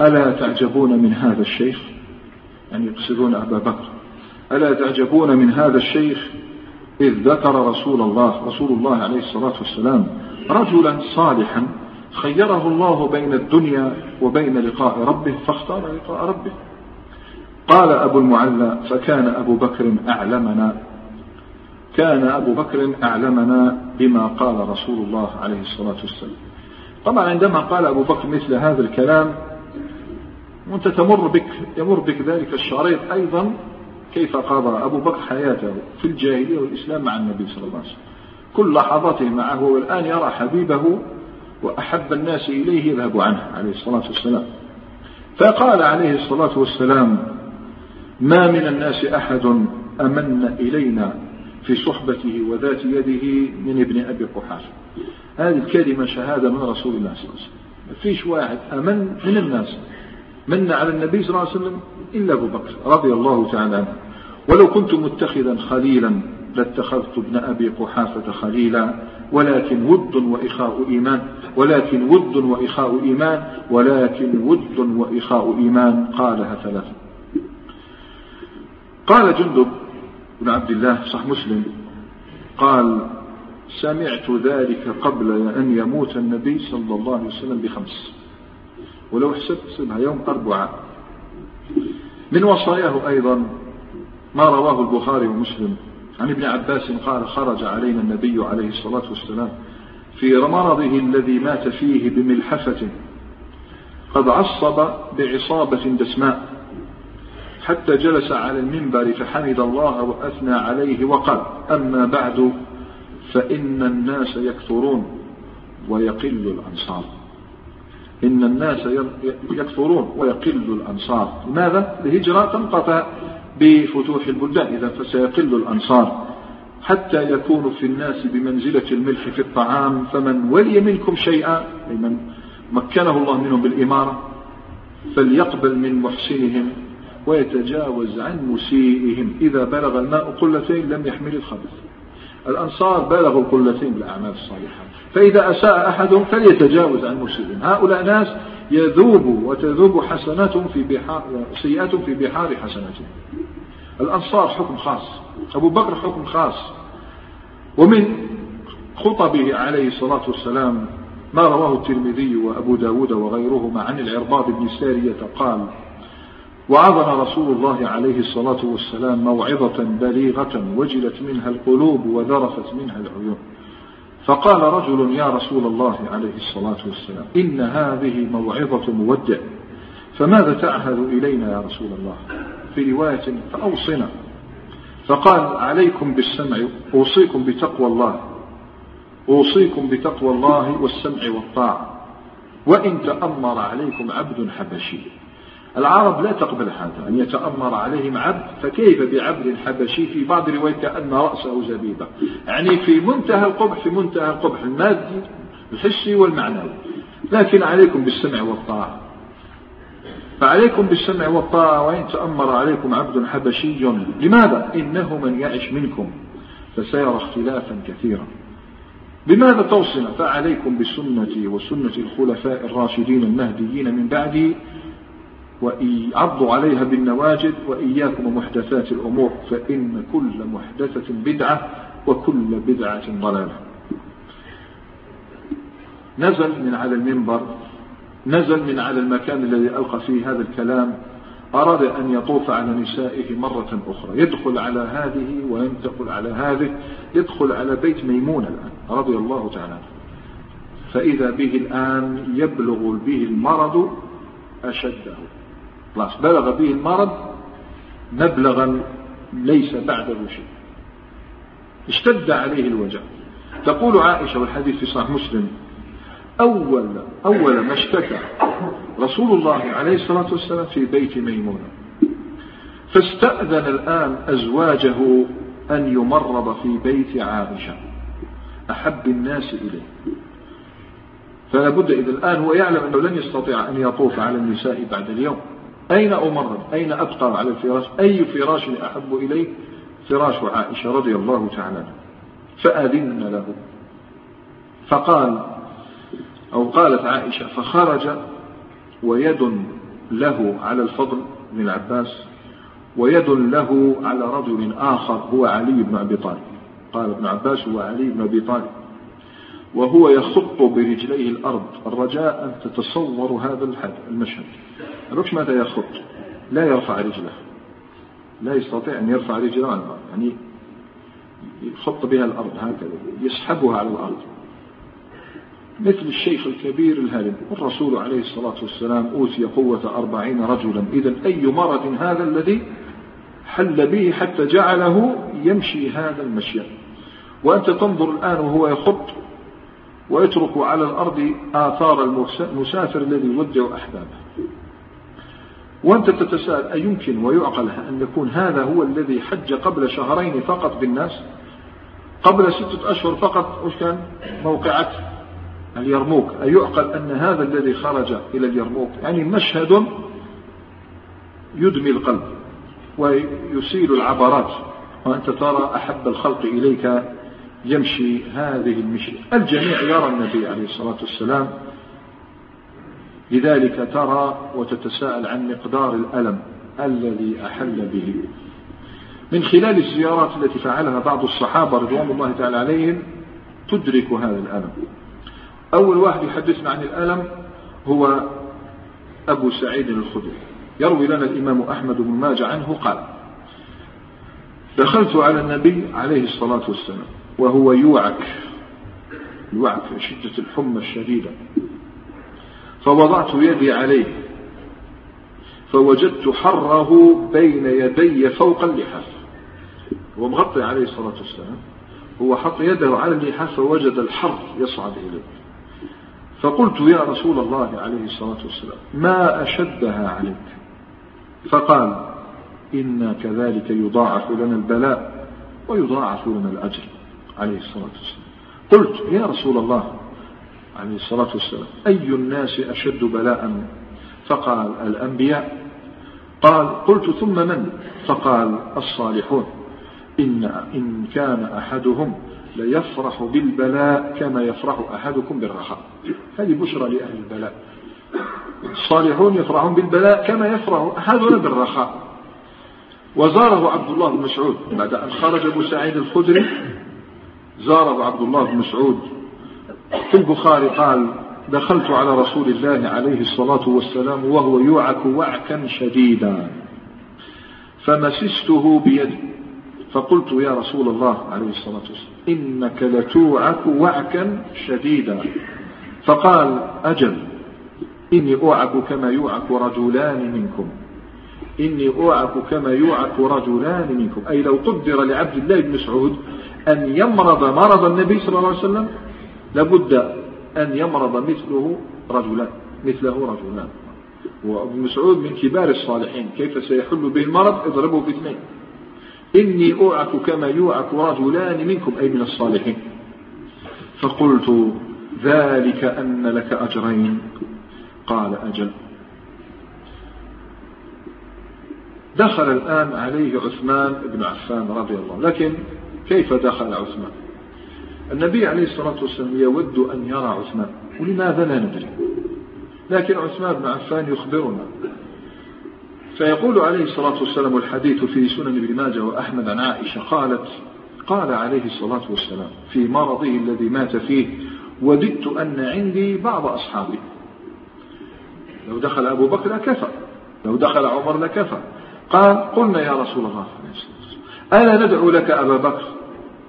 A: ألا تعجبون من هذا الشيخ؟ يعني يقصدون أبا بكر. ألا تعجبون من هذا الشيخ؟ إذ ذكر رسول الله رسول الله عليه الصلاة والسلام رجلا صالحا خيره الله بين الدنيا وبين لقاء ربه فاختار لقاء ربه. قال أبو المعلى فكان أبو بكر أعلمنا كان أبو بكر أعلمنا بما قال رسول الله عليه الصلاة والسلام. طبعا عندما قال أبو بكر مثل هذا الكلام وانت تمر بك يمر بك ذلك الشريط أيضا كيف قضى أبو بكر حياته في الجاهلية والإسلام مع النبي صلى الله عليه وسلم. كل لحظاته معه والآن يرى حبيبه وأحب الناس إليه يذهب عنه عليه الصلاة والسلام. فقال عليه الصلاة والسلام ما من الناس أحد أمن إلينا في صحبته وذات يده من ابن أبي قحافة. هذه الكلمة شهادة من رسول الله صلى الله عليه وسلم. ما فيش واحد أمن من الناس. من على النبي صلى الله عليه وسلم إلا أبو بكر رضي الله تعالى عنه. ولو كنت متخذا خليلا لاتخذت ابن أبي قحافة خليلا ولكن ود وإخاء إيمان ولكن ود وإخاء إيمان ولكن ود وإخاء إيمان قالها ثلاثة. قال جندب بن عبد الله صح مسلم قال سمعت ذلك قبل أن يموت النبي صلى الله عليه وسلم بخمس. ولو حسبت حسبها يوم أربعة. من وصاياه أيضا ما رواه البخاري ومسلم. عن ابن عباس قال خرج علينا النبي عليه الصلاة والسلام في مرضه الذي مات فيه بملحفة. قد عصب بعصابة دسماء. حتى جلس على المنبر فحمد الله وأثنى عليه وقال أما بعد فإن الناس يكثرون ويقل الأنصار. إن الناس يكثرون ويقل الأنصار. لماذا؟ الهجرة تنقطع بفتوح البلدان. إذا فسيقل الأنصار. حتى يكون في الناس بمنزلة الملح في الطعام فمن ولي منكم شيئا من مكنه الله منهم بالإمارة فليقبل من محسنهم ويتجاوز عن مسيئهم. إذا بلغ الماء قلتين لم يحمل الخبث. الأنصار بالغوا قلتين بالأعمال الصالحة. فإذا أساء أحدهم فليتجاوز عن مسيئهم هؤلاء ناس يذوب وتذوب حسناتهم في بحار سيئاتهم في بحار حسناتهم. الأنصار حكم خاص. أبو بكر حكم خاص. ومن خطبه عليه الصلاة والسلام ما رواه الترمذي وأبو داود وغيرهما عن العرباض بن سارية قال وعظنا رسول الله عليه الصلاة والسلام موعظة بليغة وجلت منها القلوب وذرفت منها العيون. فقال رجل يا رسول الله عليه الصلاة والسلام إن هذه موعظة مودع فماذا تعهد إلينا يا رسول الله؟ في رواية فأوصنا. فقال عليكم بالسمع أوصيكم بتقوى الله أوصيكم بتقوى الله والسمع والطاعة وإن تأمر عليكم عبد حبشي. العرب لا تقبل هذا أن يتأمر عليهم عبد فكيف بعبد حبشي في بعض الروايات كأن رأسه زبيبة يعني في منتهى القبح في منتهى القبح المادي الحسي والمعنوي. لكن عليكم بالسمع والطاعة. فعليكم بالسمع والطاعة وإن تأمر عليكم عبد حبشي لماذا؟ إنه من يعش منكم فسيرى اختلافا كثيرا. بماذا توصنا فعليكم بسنتي وسنة الخلفاء الراشدين المهديين من بعدي وعضوا عليها بالنواجد وإياكم ومحدثات الأمور فإن كل محدثة بدعة وكل بدعة ضلالة. نزل من على المنبر نزل من على المكان الذي ألقى فيه هذا الكلام أراد أن يطوف على نسائه مرة أخرى. يدخل على هذه وينتقل على هذه يدخل على بيت ميمونة الآن رضي الله تعالى فإذا به الآن يبلغ به المرض أشده. خلاص بلغ به المرض مبلغا ليس بعده شيء. اشتد عليه الوجع. تقول عائشة والحديث في صحيح مسلم أول أول ما اشتكى رسول الله عليه الصلاة والسلام في بيت ميمونة. فاستأذن الآن أزواجه أن يمرض في بيت عائشة. أحب الناس إليه. فلا بد إذا الآن هو يعلم أنه لن يستطيع أن يطوف على النساء بعد اليوم. أين أمرض أين أبقى على الفراش؟ أي فراش أحب إليه؟ فراش عائشة رضي الله تعالى فأذن له. فقال أو قالت عائشة فخرج ويد له على الفضل بن العباس ويد له على رجل آخر هو علي بن أبي طالب. قال ابن عباس هو علي بن أبي طالب. وهو يخط برجليه الأرض. الرجاء أن تتصور هذا المشهد. عرفش ماذا يخط لا يرفع رجله. لا يستطيع أن يرفع رجله عن الأرض. يعني يخط بها الأرض هكذا يسحبها على الأرض. مثل الشيخ الكبير الهرم والرسول عليه الصلاة والسلام أوتي قوة أربعين رجلا. إذا أي مرض هذا الذي حل به حتى جعله يمشي هذا المشي وأنت تنظر الآن وهو يخط ويترك على الأرض آثار المسافر الذي يودع أحبابه. وأنت تتساءل أيمكن ويعقل أن يكون هذا هو الذي حج قبل شهرين فقط بالناس؟ قبل ستة أشهر فقط وش كان؟ موقعة اليرموك. أيعقل أن هذا الذي خرج إلى اليرموك؟ يعني مشهد يدمي القلب ويسيل العبرات. وأنت ترى أحب الخلق إليك يمشي هذه المشي. الجميع يرى النبي عليه الصلاة والسلام لذلك ترى وتتساءل عن مقدار الألم الذي أحل به. من خلال الزيارات التي فعلها بعض الصحابة رضوان الله تعالى عليهم تدرك هذا الألم. أول واحد يحدثنا عن الألم هو أبو سعيد الخدري. يروي لنا الإمام أحمد بن ماجه عنه قال دخلت على النبي عليه الصلاة والسلام وهو يوعك يوعك شدة الحمى الشديدة. فوضعت يدي عليه. فوجدت حره بين يدي فوق اللحاف هو مغطي عليه الصلاة والسلام. هو حط يده على اللحاف فوجد الحر يصعد إليه. فقلت يا رسول الله عليه الصلاة والسلام ما أشدها عليك؟ فقال إنا كذلك يضاعف لنا البلاء ويضاعف لنا الأجر. عليه الصلاة والسلام. قلت يا رسول الله عليه الصلاة والسلام. أي الناس أشد بلاء فقال الأنبياء قال قلت ثم من؟ فقال الصالحون. إن, إن كان أحدهم ليفرح بالبلاء كما يفرح أحدكم بالرخاء. هذه بشرى لأهل البلاء. الصالحون يفرحون بالبلاء كما يفرح أحدنا بالرخاء. وزاره عبد الله بن مسعود بعد أن خرج أبو سعيد الخدري زاره عبد الله بن مسعود في البخاري قال دخلت على رسول الله عليه الصلاة والسلام وهو يوعك وعكا شديدا. فمسسته بيدي. فقلت يا رسول الله عليه الصلاة والسلام إنك لتوعك وعكا شديدا. فقال أجل إني أوعك كما يوعك رجلان منكم. إني أوعك كما يوعك رجلان منكم. أي لو قدر لعبد الله بن مسعود أن يمرض مرض النبي صلى الله عليه وسلم لابد أن يمرض مثله رجلان مثله رجلان. وابن مسعود من كبار الصالحين كيف سيحل به المرض؟ اضربه باثنين إني أوعك كما يوعك رجلان منكم أي من الصالحين. فقلت ذلك أن لك أجرين. قال أجل. دخل الآن عليه عثمان بن عفان رضي الله لكن كيف دخل عثمان؟ النبي عليه الصلاة والسلام يود أن يرى عثمان. ولماذا لا ندري؟ لكن عثمان بن عفان يخبرنا. فيقول عليه الصلاة والسلام الحديث في سنن ابن ماجه وأحمد عن عائشة قالت قال عليه الصلاة والسلام في مرضه الذي مات فيه وددت أن عندي بعض أصحابي. لو دخل أبو بكر لكفى لو دخل عمر لكفى قال قلنا يا رسول الله ألا ندعو لك أبا بكر؟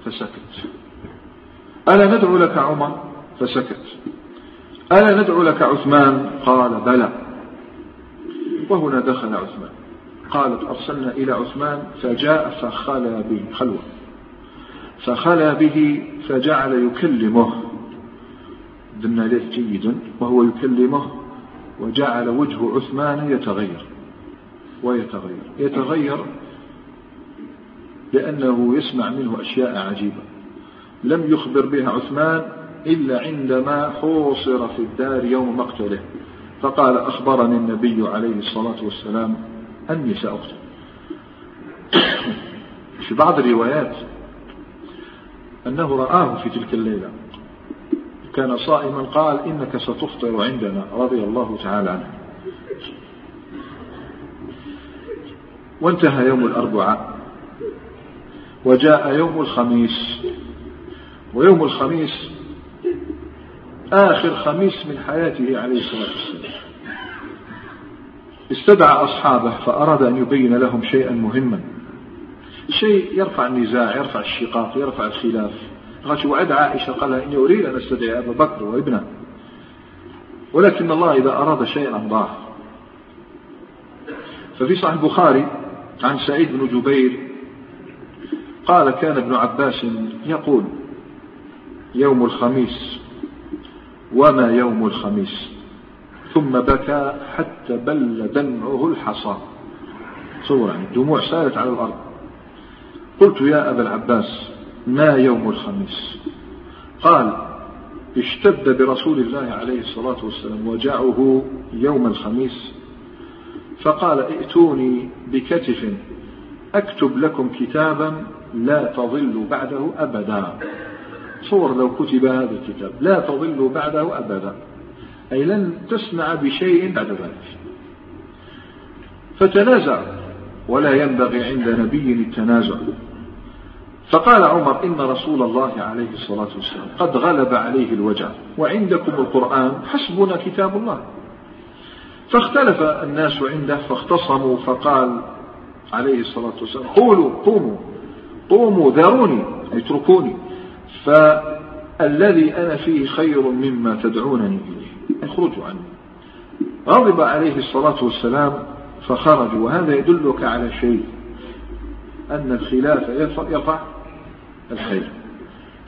A: فسكت. ألا ندعو لك عمر؟ فسكت ألا ندعو لك عثمان؟ قال بلى. وهنا دخل عثمان. قالت أرسلنا إلى عثمان فجاء فخلى به خلوة. فخلى به فجعل يكلمه. دمنا له جيدا وهو يكلمه وجعل وجه عثمان يتغير. ويتغير. يتغير لأنه يسمع منه أشياء عجيبة. لم يخبر بها عثمان إلا عندما حوصر في الدار يوم مقتله. فقال أخبرني النبي عليه الصلاة والسلام أني سأقتل. في بعض الروايات أنه رآه في تلك الليلة. كان صائما قال إنك ستفطر عندنا رضي الله تعالى عنه. وانتهى يوم الأربعاء وجاء يوم الخميس. ويوم الخميس آخر خميس من حياته عليه الصلاة والسلام. استدعى أصحابه فأراد أن يبين لهم شيئا مهما. شيء يرفع النزاع يرفع الشقاق يرفع الخلاف. قالت وعد عائشة؟ قال إني أريد أن أستدعي أبا بكر وابنه. ولكن الله إذا أراد شيئا ضاع ففي صحيح البخاري عن سعيد بن جبير قال كان ابن عباس يقول يوم الخميس. وما يوم الخميس؟ ثم بكى حتى بل دمعه الحصى. صور يعني الدموع سالت على الأرض. قلت يا أبا العباس ما يوم الخميس؟ قال اشتد برسول الله عليه الصلاة والسلام وجعه يوم الخميس. فقال ائتوني بكتف أكتب لكم كتابا لا تضلوا بعده أبدا. صور لو كتب هذا الكتاب. لا تضلوا بعده أبدا. أي لن تسمع بشيء بعد ذلك. فتنازع. ولا ينبغي عند نبي التنازع. فقال عمر إن رسول الله عليه الصلاة والسلام قد غلب عليه الوجع. وعندكم القرآن. حسبنا كتاب الله. فاختلف الناس عنده فاختصموا فقال عليه الصلاة والسلام قولوا قوموا. قوموا ذروني اتركوني. فالذي أنا فيه خير مما تدعونني إليه. اخرجوا عني غضب عليه الصلاة والسلام فخرجوا وهذا يدلك على شيء أن الخلاف يرفع الخير.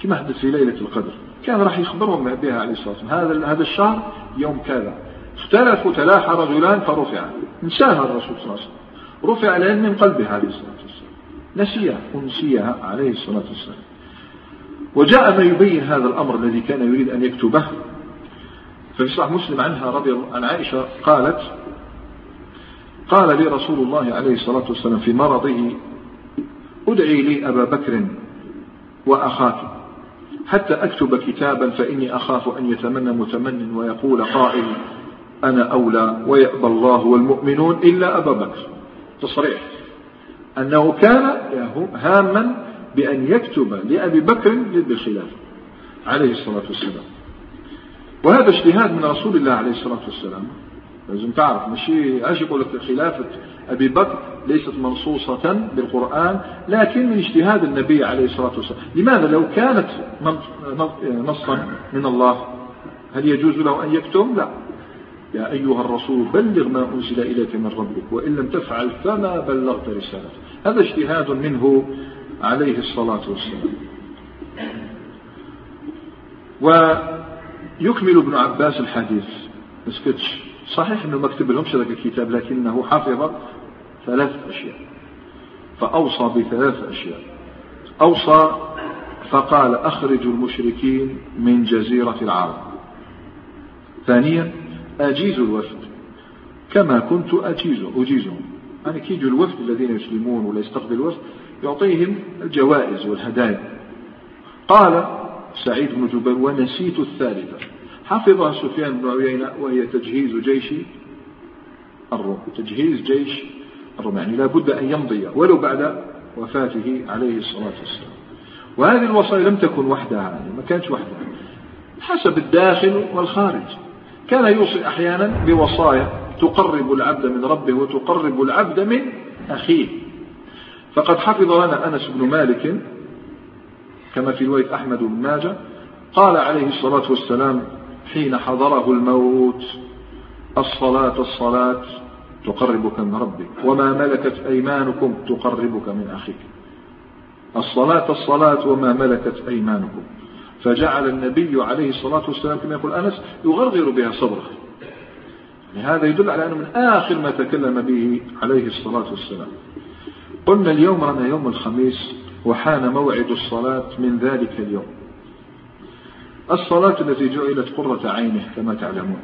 A: كما حدث في ليلة القدر. كان راح يخبرهم بها عليه الصلاة والسلام هذا هذا الشهر يوم كذا. اختلفوا تلاحى رجلان فرفع. انساها الرسول صلى الله عليه وسلم. رفع العلم من قلبه عليه الصلاة والسلام. نسيها ونسيها عليه الصلاة والسلام. وجاء ما يبين هذا الأمر الذي كان يريد أن يكتبه. ففي صحيح مسلم عنها رضي الله عن عائشة قالت قال لي رسول الله عليه الصلاة والسلام في مرضه أدعي لي أبا بكر وأخاك حتى أكتب كتابا فإني أخاف أن يتمنى متمن ويقول قائل أنا أولى ويأبى الله والمؤمنون إلا أبا بكر. تصريح. أنه كان هاما بأن يكتب لأبي بكر بالخلافة عليه الصلاة والسلام. وهذا اجتهاد من رسول الله عليه الصلاة والسلام. لازم تعرف ماشي إيش يقول لك خلافة أبي بكر ليست منصوصة بالقرآن لكن من اجتهاد النبي عليه الصلاة والسلام. لماذا؟ لو كانت نصا من الله هل يجوز له أن يكتم لا. يا أيها الرسول بلغ ما أنزل إليك من ربك وإن لم تفعل فما بلغت رسالته. هذا اجتهاد منه عليه الصلاة والسلام. ويكمل ابن عباس الحديث. مسكتش صحيح أنه ما كتب لهمش ذاك الكتاب لكنه حفظ ثلاث أشياء. فأوصى بثلاث أشياء. أوصى فقال اخرجوا المشركين من جزيرة العرب. ثانيا اجيزوا الوفد. كما كنت اجيز أجيزهم. يعني كي يجوا الوفد الذين يسلمون ولا يستقبل الوفد؟ يعطيهم الجوائز والهدايا. قال سعيد بن جبير ونسيت الثالثة. حفظها سفيان بن عيينة وهي تجهيز جيش الروم. تجهيز جيش الروم يعني لا بد أن يمضي ولو بعد وفاته عليه الصلاة والسلام. وهذه الوصايا لم تكن وحدها يعني ما كانت وحدها. حسب الداخل والخارج. كان يوصي أحيانا بوصايا تقرب العبد من ربه وتقرب العبد من أخيه. فقد حفظ لنا أنس بن مالك كما في رواية أحمد بن ماجه قال عليه الصلاة والسلام حين حضره الموت الصلاة الصلاة تقربك من ربك وما ملكت أيمانكم تقربك من أخيك. الصلاة الصلاة وما ملكت أيمانكم. فجعل النبي عليه الصلاة والسلام كما يقول أنس يغرغر بها صدره يعني هذا يدل على أنه من آخر ما تكلم به عليه الصلاة والسلام. قلنا اليوم رانا يوم الخميس وحان موعد الصلاة من ذلك اليوم. الصلاة التي جعلت قرة عينه كما تعلمون.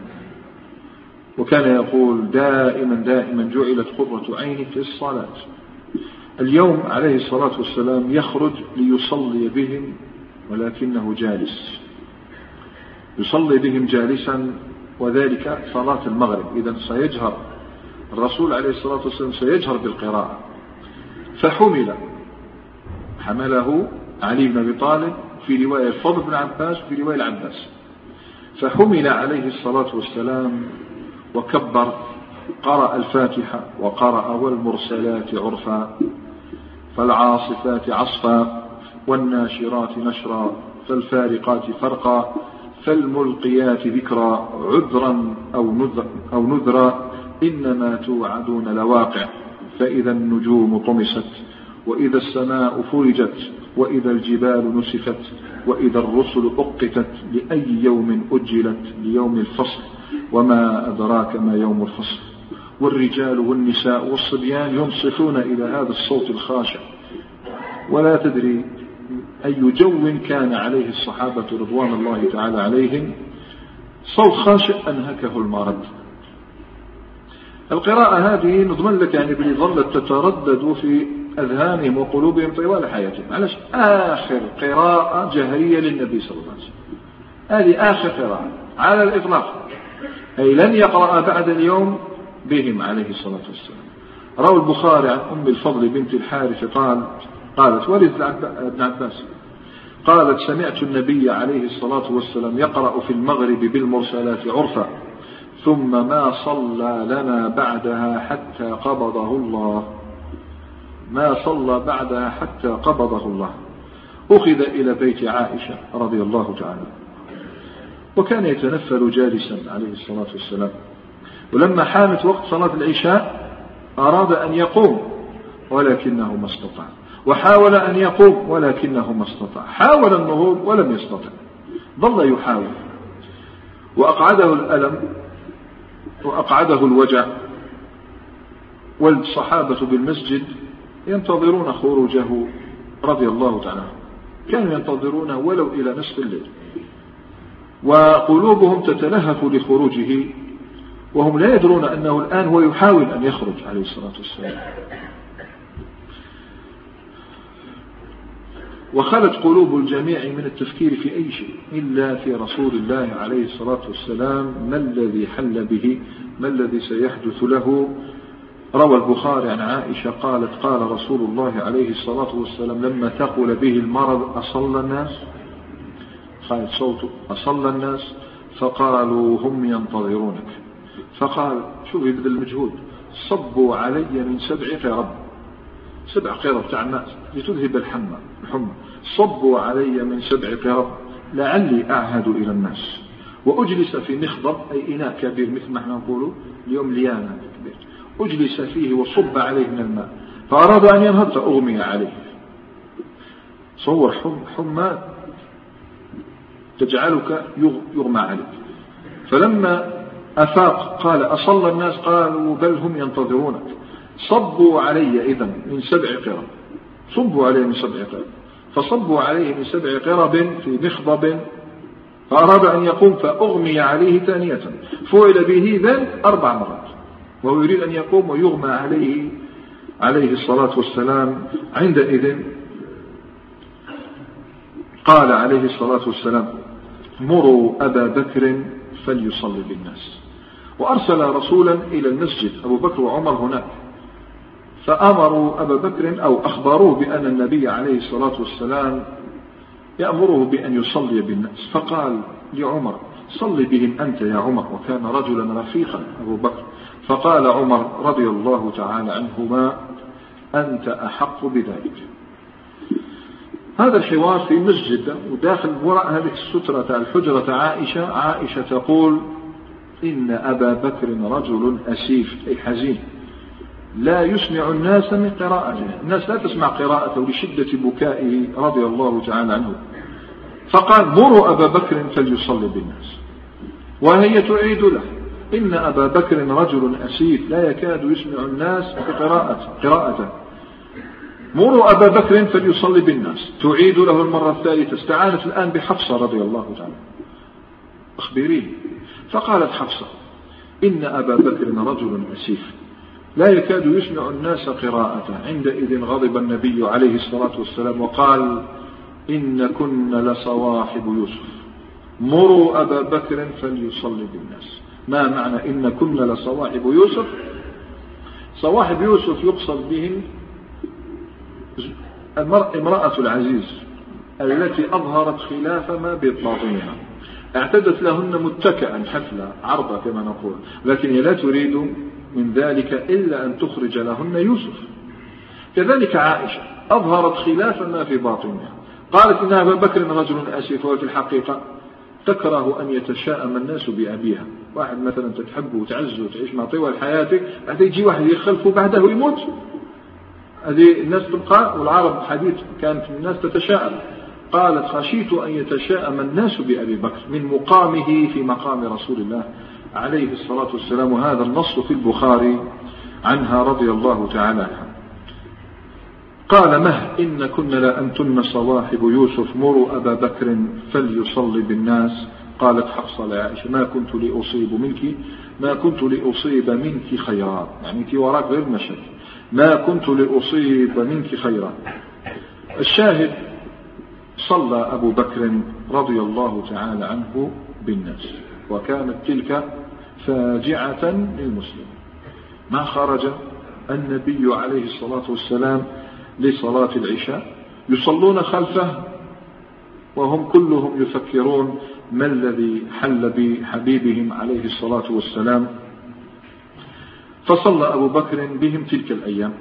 A: وكان يقول دائما دائما جعلت قرة عيني في الصلاة. اليوم عليه الصلاة والسلام يخرج ليصلي بهم ولكنه جالس. يصلي بهم جالسا وذلك صلاة المغرب. إذا سيجهر الرسول عليه الصلاة والسلام سيجهر بالقراءة. فحمل. حمله علي بن أبي طالب في رواية الفضل بن عباس وفي رواية العباس. فحمل عليه الصلاة والسلام وكبر قرأ الفاتحة وقرأ والمرسلات عرفا فالعاصفات عصفا والناشرات نشرا فالفارقات فرقا فالملقيات ذكرا عذرا أو نذرا إنما توعدون لواقع. فإذا النجوم طمست وإذا السماء فرجت وإذا الجبال نسفت وإذا الرسل أقتت لأي يوم أجلت؟ ليوم الفصل. وما أدراك ما يوم الفصل؟ والرجال والنساء والصبيان ينصتون إلى هذا الصوت الخاشع. ولا تدري أي جو كان عليه الصحابة رضوان الله تعالى عليهم. صوت خاشع أنهكه المرض. القراءة هذه نضمن لك يعني بلي ظلت تتردد في أذهانهم وقلوبهم طوال حياتهم. علاش آخر قراءة جهرية للنبي صلى الله عليه وسلم. هذه آخر قراءة على الإطلاق. أي لن يقرأ بعد اليوم بهم عليه الصلاة والسلام. روى البخاري عن أم الفضل بنت الحارث قال قالت ولد ابن عباس. قالت سمعت النبي عليه الصلاة والسلام يقرأ في المغرب بالمرسلات عرفا. ثم ما صلى لنا بعدها حتى قبضه الله. ما صلى بعدها حتى قبضه الله. أخذ إلى بيت عائشة رضي الله تعالى. وكان يتنفل جالسا عليه الصلاة والسلام. ولما حانت وقت صلاة العشاء أراد أن يقوم ولكنه ما استطاع. وحاول أن يقوم ولكنه ما استطاع. حاول النهوض ولم يستطع. ظل يحاول. وأقعده الألم وأقعده الوجع. والصحابة بالمسجد ينتظرون خروجه رضي الله تعالى كانوا ينتظرونه ولو إلى نصف الليل. وقلوبهم تتلهف لخروجه وهم لا يدرون أنه الآن هو يحاول أن يخرج عليه الصلاة والسلام. وخلت قلوب الجميع من التفكير في أي شيء إلا في رسول الله عليه الصلاة والسلام ما الذي حل به؟ ما الذي سيحدث له؟ روى البخاري عن عائشة قالت قال رسول الله عليه الصلاة والسلام لما ثقل به المرض أصلى الناس؟ خالد صوته أصلى الناس؟ فقالوا هم ينتظرونك. فقال شوف يبذل المجهود؟ صبوا علي من سبع قرب سبع قرب تاع الناس لتذهب الحمى الحمى. صبوا علي من سبع قرب لعلي أعهد إلى الناس. وأجلس في مخضب أي إناء كبير مثل ما إحنا نقول اليوم ليانا كبير. أجلس فيه وصب عليه من الماء. فأراد أن ينهض فأغمي عليه. صور حم حمى تجعلك يغمى عليك. فلما أفاق قال أصلى الناس؟ قالوا بل هم ينتظرونك. صبوا علي إذا من سبع قرب. صبوا عليه من سبع قرب. فصبوا عليه من سبع قرب في مخضب. فأراد أن يقوم فأغمي عليه ثانية. فعل به ذن أربع مرات. وهو يريد أن يقوم ويغمى عليه عليه الصلاة والسلام عندئذ قال عليه الصلاة والسلام مروا أبا بكر فليصلي بالناس. وأرسل رسولا إلى المسجد. أبو بكر وعمر هناك. فأمروا أبا بكر أو أخبروه بأن النبي عليه الصلاة والسلام يأمره بأن يصلي بالناس. فقال لعمر صل بهم أنت يا عمر. وكان رجلا رفيقا أبو بكر. فقال عمر رضي الله تعالى عنهما أنت أحق بذلك. هذا الحوار في مسجد وداخل وراء هذه السترة الحجرة عائشة. عائشة تقول إن أبا بكر رجل أسيف أي حزين. لا يسمع الناس من قراءته. الناس لا تسمع قراءته لشدة بكائه رضي الله تعالى عنه. فقال مروا أبا بكر فليصلي بالناس. وهي تعيد له إن أبا بكر رجل أسيف لا يكاد يسمع الناس بقراءته قراءته مروا أبا بكر فليصلي بالناس. تعيد له المرة الثالثة. استعانت الآن بحفصة رضي الله تعالى أخبريه فقالت حفصة إن أبا بكر رجل أسيف لا يكاد يسمع الناس قراءته. عندئذ غضب النبي عليه الصلاة والسلام وقال إن كن لصواحب يوسف. مروا أبا بكر فليصلي بالناس. ما معنى إن كن لصواحب يوسف؟ صواحب يوسف يقصد بهم امرأة العزيز التي أظهرت خلاف ما بباطنها اعتدت لهن متكئا حفلة عرضة كما نقول لكن هي لا تريد من ذلك إلا أن تخرج لهن يوسف. كذلك عائشة أظهرت خلاف ما في باطنها. قالت إن أبا بكر رجل أسيف وفي الحقيقة. تكره أن يتشاءم الناس بأبيها. واحد مثلا تحبه وتعزه وتعيش مع طوال حياتك بعدين يجي واحد يخلفه بعده يموت هذه الناس تبقى والعرب حديث كانت الناس تتشاءم. قالت خشيت أن يتشاءم الناس بأبي بكر من مقامه في مقام رسول الله. عليه الصلاة والسلام وهذا النص في البخاري عنها رضي الله تعالى عنها. قال مه إن كن لأنتن صواحب يوسف مروا أبا بكر فليصلي بالناس. قالت حفصة لعائشة ما كنت لأصيب منك ما كنت لأصيب منك خيرا. يعني أنت وراك غير مشهد ما كنت لأصيب منك خيرا. الشاهد صلى أبو بكر رضي الله تعالى عنه بالناس وكانت تلك فاجعة للمسلم. ما خرج النبي عليه الصلاة والسلام لصلاة العشاء؟ يصلون خلفه وهم كلهم يفكرون ما الذي حل بحبيبهم عليه الصلاة والسلام؟ فصلى أبو بكر بهم تلك الأيام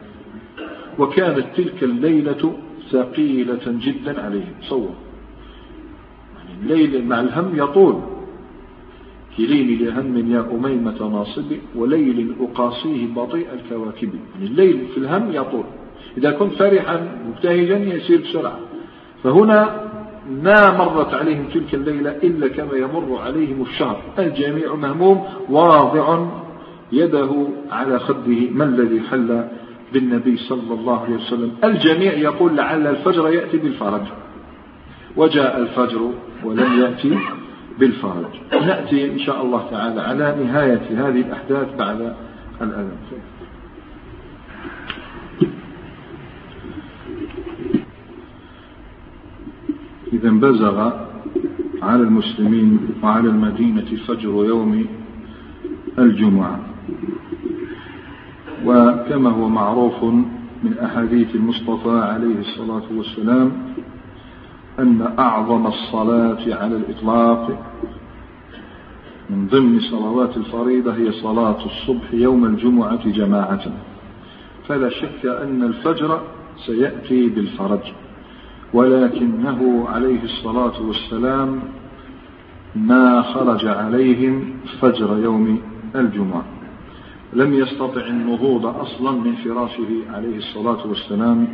A: وكانت تلك الليلة ثقيلة جدا عليهم. صور. يعني الليل مع الهم يطول. كليل لهم يا أميمة ناصب وليل أقاصيه بطيء الكواكب. يعني الليل في الهم يطول. إذا كنت فرحا مبتهجا يسير بسرعة. فهنا ما مرت عليهم تلك الليلة إلا كما يمر عليهم الشهر. الجميع مهموم واضع يده على خده. ما الذي حل بالنبي صلى الله عليه وسلم؟ الجميع يقول لعل الفجر يأتي بالفرج. وجاء الفجر ولم يأتي بالفرج نأتي إن شاء الله تعالى على نهاية هذه الأحداث بعد الأذان. إذا بزغ على المسلمين وعلى المدينة فجر يوم الجمعة. وكما هو معروف من أحاديث المصطفى عليه الصلاة والسلام أن أعظم الصلاة على الإطلاق من ضمن صلوات الفريضة هي صلاة الصبح يوم الجمعة جماعة. فلا شك أن الفجر سيأتي بالفرج ولكنه عليه الصلاة والسلام ما خرج عليهم فجر يوم الجمعة. لم يستطع النهوض أصلا من فراشه عليه الصلاة والسلام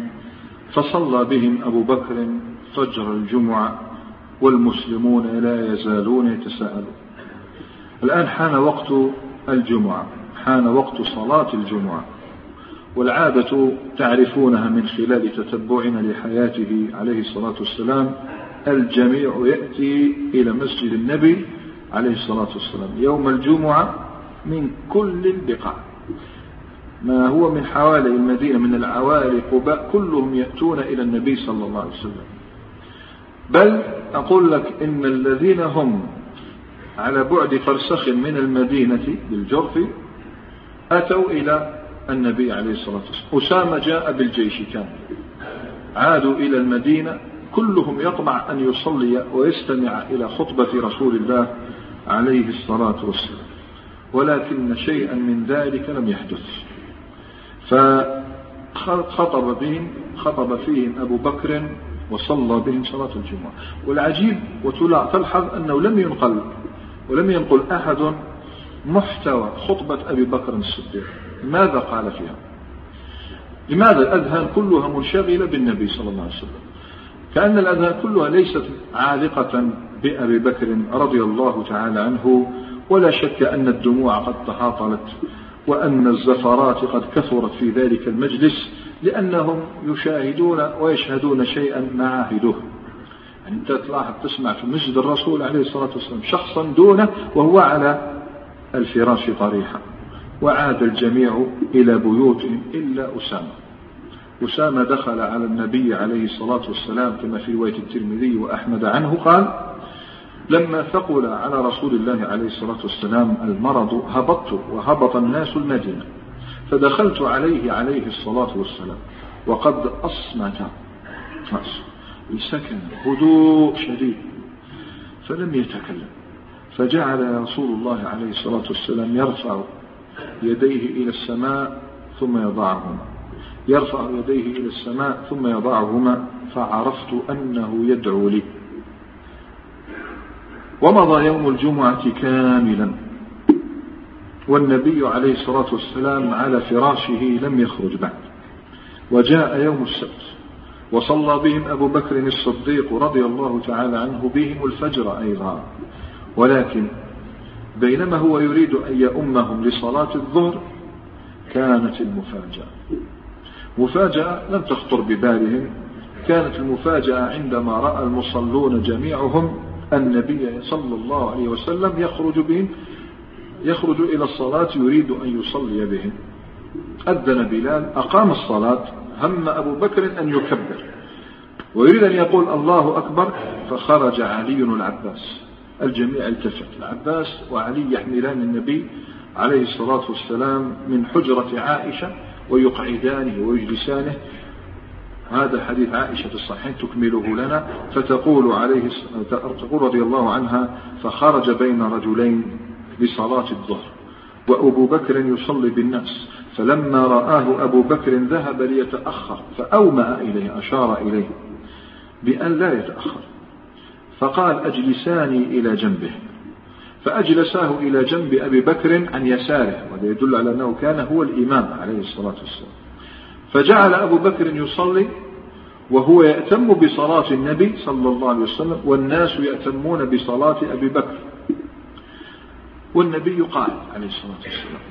A: فصلى بهم أبو بكر فجر الجمعة والمسلمون لا يزالون يتساءلون. الآن حان وقت الجمعة حان وقت صلاة الجمعة. والعادة تعرفونها من خلال تتبعنا لحياته عليه الصلاة والسلام. الجميع يأتي إلى مسجد النبي عليه الصلاة والسلام. يوم الجمعة من كل البقاع. ما هو من حوالي المدينة من العوالي قباء كلهم يأتون إلى النبي صلى الله عليه وسلم. بل أقول لك إن الذين هم على بعد فرسخ من المدينة بالجرف أتوا إلى النبي عليه الصلاة والسلام. أسامة جاء بالجيش كان عادوا إلى المدينة. كلهم يطمع أن يصلي ويستمع إلى خطبة رسول الله عليه الصلاة والسلام. ولكن شيئا من ذلك لم يحدث. فخطب بهم خطب فيهم أبو بكر وصلى بهم صلاة الجمعة. والعجيب وتلحظ أنه لم ينقل ولم ينقل أحد محتوى خطبة أبي بكر الصديق. ماذا قال فيها؟ لماذا الأذهان كلها منشغلة بالنبي صلى الله عليه وسلم؟ كأن الأذهان كلها ليست عالقة بأبي بكر رضي الله تعالى عنه ولا شك أن الدموع قد تحاطلت. وأن الزفرات قد كثرت في ذلك المجلس لأنهم يشاهدون ويشهدون شيئا ما يعني أنت تلاحظ تسمع في مسجد الرسول عليه الصلاة والسلام شخصا دونه وهو على الفراش طريحا وعاد الجميع إلى بيوتهم إلا أسامة. أسامة دخل على النبي عليه الصلاة والسلام كما في رواية الترمذي وأحمد عنه قال لما ثقل على رسول الله عليه الصلاة والسلام المرض هبطت وهبط الناس المدينة. فدخلت عليه عليه الصلاة والسلام. وقد أصمت. بسكن هدوء شديد. فلم يتكلم. فجعل رسول الله عليه الصلاة والسلام يرفع يديه إلى السماء ثم يضعهما. يرفع يديه إلى السماء ثم يضعهما. فعرفت أنه يدعو لي. ومضى يوم الجمعة كاملا. والنبي عليه الصلاة والسلام على فراشه لم يخرج بعد. وجاء يوم السبت. وصلى بهم أبو بكر الصديق رضي الله تعالى عنه بهم الفجر أيضا. ولكن بينما هو يريد أن يؤمهم لصلاة الظهر كانت المفاجأة. مفاجأة لم تخطر ببالهم. كانت المفاجأة عندما رأى المصلون جميعهم النبي صلى الله عليه وسلم يخرج بهم يخرج إلى الصلاة يريد أن يصلي بهم. أذن بلال أقام الصلاة هم أبو بكر أن يكبر. ويريد أن يقول الله أكبر فخرج علي العباس. الجميع التفت العباس وعلي يحملان النبي عليه الصلاة والسلام من حجرة عائشة ويقعدانه ويجلسانه هذا حديث عائشة في الصحيحين تكمله لنا فتقول عليه تقول رضي الله عنها فخرج بين رجلين لصلاة الظهر وأبو بكر يصلي بالناس فلما رآه أبو بكر ذهب ليتأخر فأومأ إليه أشار إليه بأن لا يتأخر فقال أجلساني إلى جنبه فأجلساه إلى جنب أبي بكر عن يساره وهذا يدل على أنه كان هو الإمام عليه الصلاة والسلام. فجعل أبو بكر يصلي وهو يأتم بصلاة النبي صلى الله عليه وسلم والناس يأتمون بصلاة أبي بكر. والنبي قال عليه الصلاة والسلام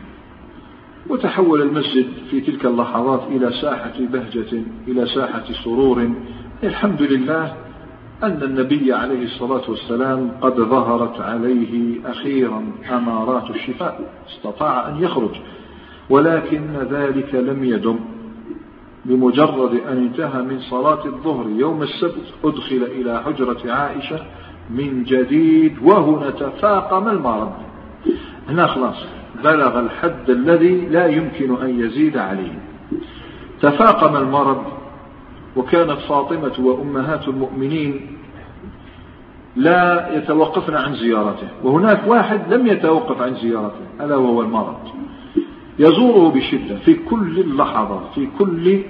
A: وتحول المسجد في تلك اللحظات إلى ساحة بهجة إلى ساحة سرور. الحمد لله أن النبي عليه الصلاة والسلام قد ظهرت عليه أخيرا أمارات الشفاء استطاع أن يخرج ولكن ذلك لم يدم. بمجرد أن انتهى من صلاة الظهر يوم السبت أدخل إلى حجرة عائشة من جديد وهنا تفاقم المرض. هنا خلاص بلغ الحد الذي لا يمكن أن يزيد عليه. تفاقم المرض وكانت فاطمة وأمهات المؤمنين لا يتوقفن عن زيارته. وهناك واحد لم يتوقف عن زيارته ألا وهو المرض. يزوره بشدة في كل اللحظات في كل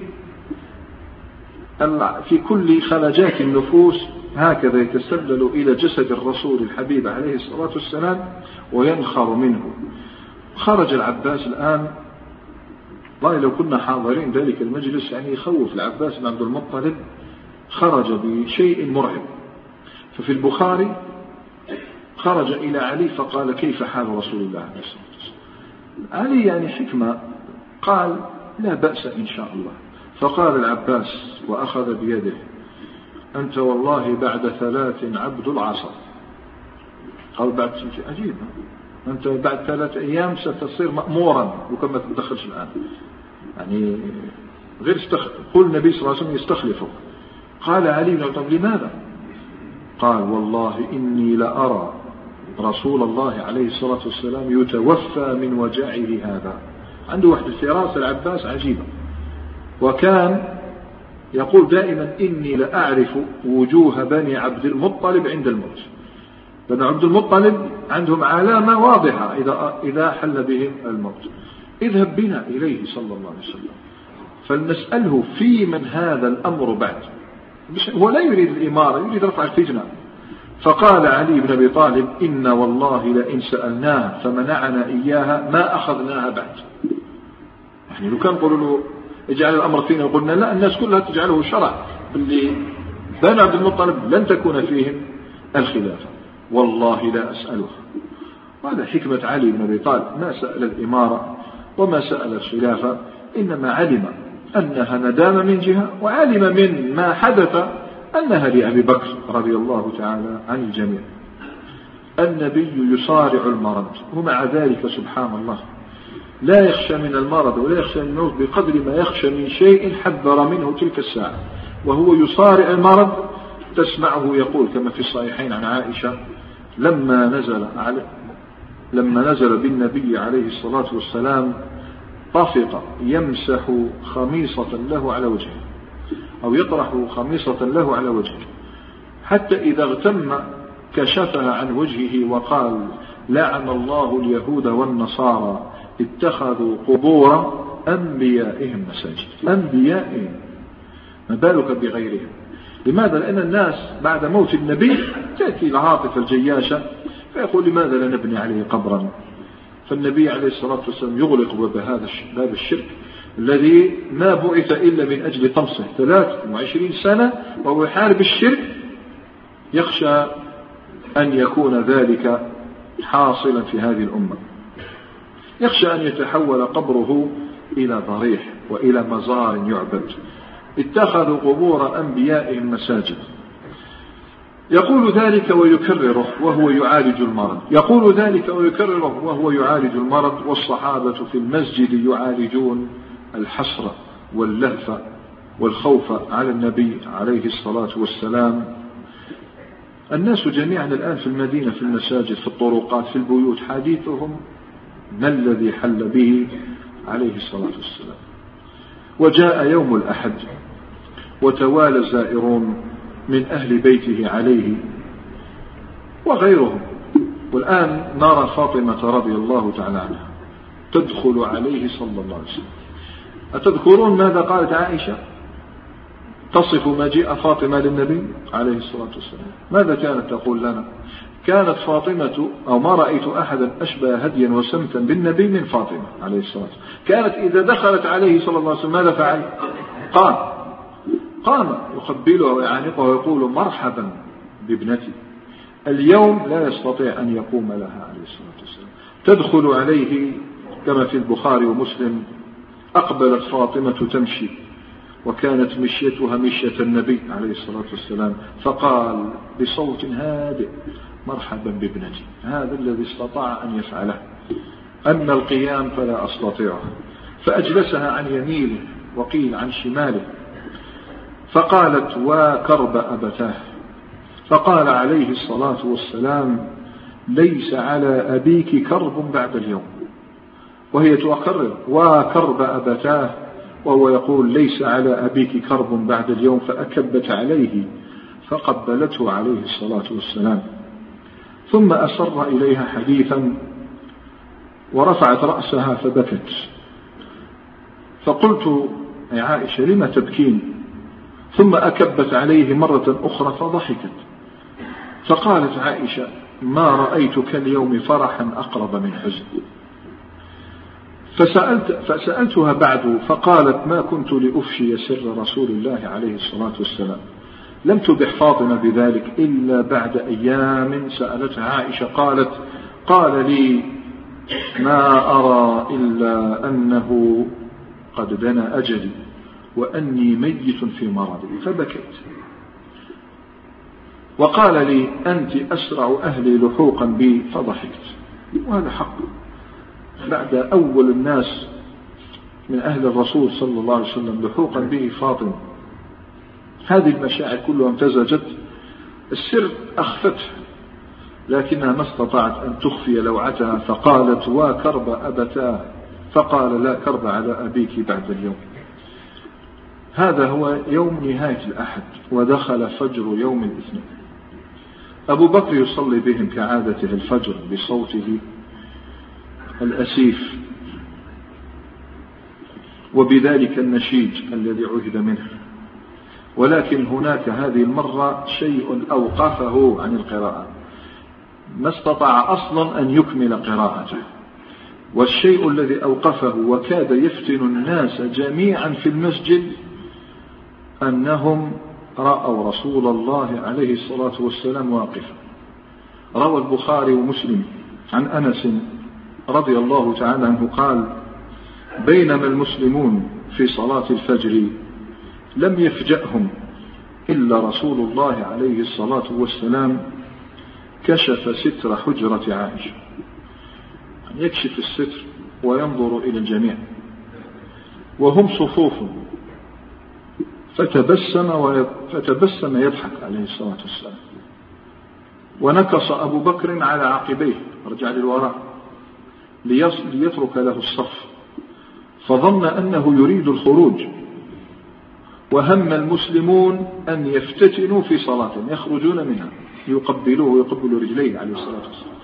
A: في كل خلجات النفوس هكذا يتسلل إلى جسد الرسول الحبيب عليه الصلاة والسلام وينخر منه. خرج العباس الآن والله لو كنا حاضرين ذلك المجلس يعني يخوف العباس بن عبد المطلب خرج بشيء مرعب. ففي البخاري خرج إلى علي فقال كيف حال رسول الله؟ عليه الصلاة علي يعني حكمة. قال لا بأس إن شاء الله. فقال العباس وأخذ بيده أنت والله بعد ثلاث عبد العصر قال بعد عجيب أنت بعد ثلاث أيام ستصير مأمورا وكما تدخلش الآن. يعني غير استخ... قل النبي صلى الله عليه وسلم يستخلفه. قال علي بن لماذا؟ قال والله إني لأرى رسول الله عليه الصلاة والسلام يتوفى من وجعه هذا. عنده وحدة الفراس العباس عجيبة. وكان يقول دائما إني لأعرف وجوه بني عبد المطلب عند الموت. بني عبد المطلب عندهم علامة واضحة إذا, إذا حل بهم الموت. اذهب بنا إليه صلى الله عليه وسلم. فلنسأله في من هذا الأمر بعد. هو لا يريد الإمارة يريد رفع الفتنة فقال علي بن أبي طالب إن والله لئن سألناها فمنعنا إياها ما أخذناها بعد. يعني لو كان قولوا له اجعل الأمر فينا قلنا لا الناس كلها تجعله شرع. اللي بني عبد المطلب لن تكون فيهم الخلافة والله لا أسألها وهذا حكمة علي بن أبي طالب ما سأل الإمارة وما سأل الخلافة إنما علم أنها ندامة من جهة وعلم من ما حدث أنها لأبي بكر رضي الله تعالى عن الجميع. النبي يصارع المرض ومع ذلك سبحان الله لا يخشى من المرض ولا يخشى من الموت بقدر ما يخشى من شيء حذر منه تلك الساعة. وهو يصارع المرض تسمعه يقول كما في الصحيحين عن عائشة لما نزل على لما نزل بالنبي عليه الصلاة والسلام طفق يمسح خميصة له على وجهه. أو يطرح خميصة له على وجهه. حتى إذا اغتم كشفها عن وجهه وقال لعن الله اليهود والنصارى اتخذوا قبور أنبيائهم مساجد. أنبيائهم. ما بالك بغيرهم؟ لماذا؟ لأن الناس بعد موت النبي تأتي العاطفة الجياشة فيقول لماذا لا نبني عليه قبرا؟ فالنبي عليه الصلاة والسلام يغلق باب هذا باب الشرك. الذي ما بعث إلا من أجل طمسه. 23 سنة وهو يحارب الشرك يخشى أن يكون ذلك حاصلا في هذه الأمة. يخشى أن يتحول قبره إلى ضريح وإلى مزار يعبد. اتخذوا قبور أنبيائهم مساجد يقول ذلك ويكرره وهو يعالج المرض. يقول ذلك ويكرره وهو يعالج المرض. والصحابة في المسجد يعالجون الحسرة واللهفة والخوف على النبي عليه الصلاة والسلام. الناس جميعا الآن في المدينة في المساجد في الطرقات في البيوت حديثهم ما الذي حل به عليه الصلاة والسلام؟ وجاء يوم الأحد وتوالى الزائرون من أهل بيته عليه وغيرهم. والآن نرى فاطمة رضي الله تعالى عنها تدخل عليه صلى الله عليه وسلم. أتذكرون ماذا قالت عائشة؟ تصف مجيء فاطمة للنبي عليه الصلاة والسلام. ماذا كانت تقول لنا؟ كانت فاطمة أو ما رأيت أحدا أشبه هديا وسمتا بالنبي من فاطمة عليه الصلاة والسلام. كانت إذا دخلت عليه صلى الله عليه وسلم ماذا فعل؟ قام. قام. يقبلها ويعانقها ويقول مرحبا بابنتي. اليوم لا يستطيع أن يقوم لها عليه الصلاة والسلام. تدخل عليه كما في البخاري ومسلم أقبلت فاطمة تمشي وكانت مشيتها مشية النبي عليه الصلاة والسلام فقال بصوت هادئ مرحبا بابنتي هذا الذي استطاع أن يفعله. أما القيام فلا أستطيعه فأجلسها عن يمينه وقيل عن شماله. فقالت وكرب أبتاه. فقال عليه الصلاة والسلام ليس على أبيك كرب بعد اليوم. وهي تقرر وكرب أبتاه وهو يقول ليس على أبيك كرب بعد اليوم فأكبت عليه فقبلته عليه الصلاة والسلام. ثم أسر إليها حديثا ورفعت رأسها فبكت. فقلت يا عائشة لم تبكين؟ ثم أكبت عليه مرة أخرى فضحكت. فقالت عائشة ما رأيتك اليوم فرحا أقرب من حزن. فسألت فسألتها بعد فقالت ما كنت لأفشي سر رسول الله عليه الصلاة والسلام. لم تبح فاطمة بذلك إلا بعد أيام سألتها عائشة قالت قال لي ما أرى إلا أنه قد دنا أجلي وأني ميت في مرضي. فبكيت. وقال لي أنت أسرع أهلي لحوقا بي. فضحكت. وهذا حق. بعد أول الناس من أهل الرسول صلى الله عليه وسلم لحوقا به فاطمة. هذه المشاعر كلها امتزجت. السر أخفته لكنها ما استطاعت أن تخفي لوعتها فقالت وكرب أبتاه فقال لا كرب على أبيك بعد اليوم. هذا هو يوم نهاية الأحد ودخل فجر يوم الاثنين. أبو بكر يصلي بهم كعادته الفجر بصوته. الأسيف وبذلك النشيد الذي عهد منه. ولكن هناك هذه المرة شيء أوقفه عن القراءة. ما استطاع أصلا أن يكمل قراءته. والشيء الذي أوقفه وكاد يفتن الناس جميعا في المسجد أنهم رأوا رسول الله عليه الصلاة والسلام واقفا. روى البخاري ومسلم عن أنس رضي الله تعالى عنه قال بينما المسلمون في صلاة الفجر لم يفجأهم إلا رسول الله عليه الصلاة والسلام كشف ستر حجرة عائشة يكشف الستر وينظر إلى الجميع وهم صفوف. فتبسم, فتبسم يضحك عليه الصلاة والسلام. ونكص أبو بكر على عقبيه. رجع للوراء. ليترك له الصف. فظن أنه يريد الخروج. وهم المسلمون أن يفتتنوا في صلاة يخرجون منها يقبلوه ويقبلوا رجليه عليه الصلاة والسلام.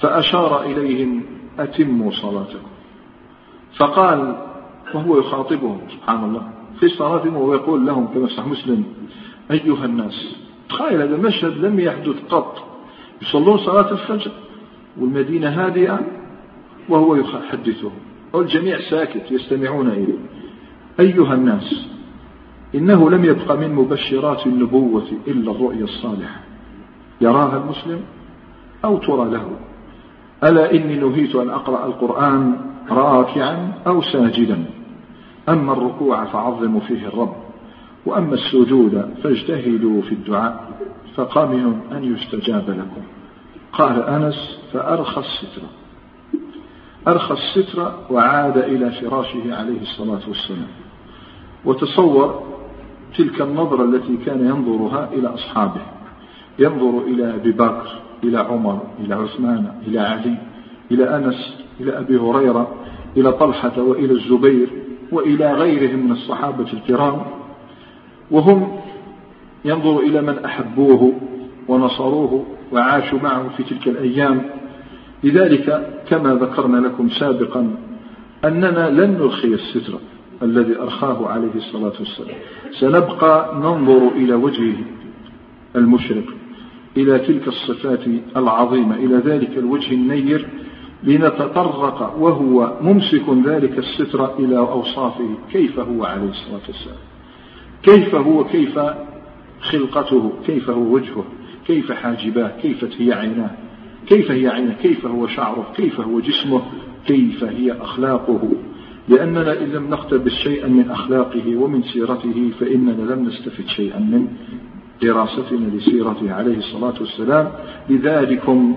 A: فأشار إليهم أتموا صلاتكم. فقال وهو يخاطبهم سبحان الله في صلاتهم وهو يقول لهم كما صح مسلم أيها الناس تخيل هذا مشهد لم يحدث قط. يصلون صلاة الفجر والمدينة هادئة وهو يحدثهم والجميع ساكت يستمعون إليه. أيها الناس إنه لم يبق من مبشرات النبوة إلا الرؤيا الصالحة. يراها المسلم أو ترى له. ألا إني نهيت أن أقرأ القرآن راكعا أو ساجدا. أما الركوع فعظموا فيه الرب. وأما السجود فاجتهدوا في الدعاء. فقامن أن يستجاب لكم. قال أنس فأرخى الستر. أرخى الستر وعاد إلى فراشه عليه الصلاة والسلام. وتصور تلك النظرة التي كان ينظرها إلى أصحابه. ينظر إلى أبي بكر إلى عمر إلى عثمان إلى علي إلى أنس إلى أبي هريرة إلى طلحة وإلى الزبير وإلى غيرهم من الصحابة الكرام. وهم ينظر إلى من أحبوه ونصروه وعاشوا معه في تلك الأيام. لذلك كما ذكرنا لكم سابقا أننا لن نرخي الستر الذي أرخاه عليه الصلاة والسلام. سنبقى ننظر إلى وجهه المشرق إلى تلك الصفات العظيمة إلى ذلك الوجه النير لنتطرق وهو ممسك ذلك الستر إلى أوصافه كيف هو عليه الصلاة والسلام. كيف هو كيف خلقته كيف هو وجهه كيف حاجباه كيف هي عيناه. كيف هي عينه؟ كيف هو شعره؟ كيف هو جسمه؟ كيف هي أخلاقه؟ لأننا إن لم نقتبس شيئا من أخلاقه ومن سيرته فإننا لم نستفد شيئا من دراستنا لسيرته عليه الصلاة والسلام. لذلكم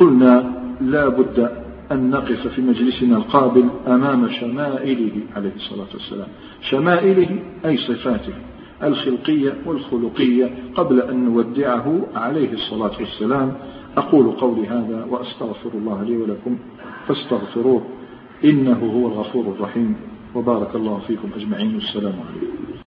A: قلنا لا بد أن نقف في مجلسنا القابل أمام شمائله عليه الصلاة والسلام. شمائله أي صفاته؟ الخلقية والخلقية قبل أن نودعه عليه الصلاة والسلام. أقول قولي هذا وأستغفر الله لي ولكم فاستغفروه إنه هو الغفور الرحيم وبارك الله فيكم أجمعين والسلام عليكم.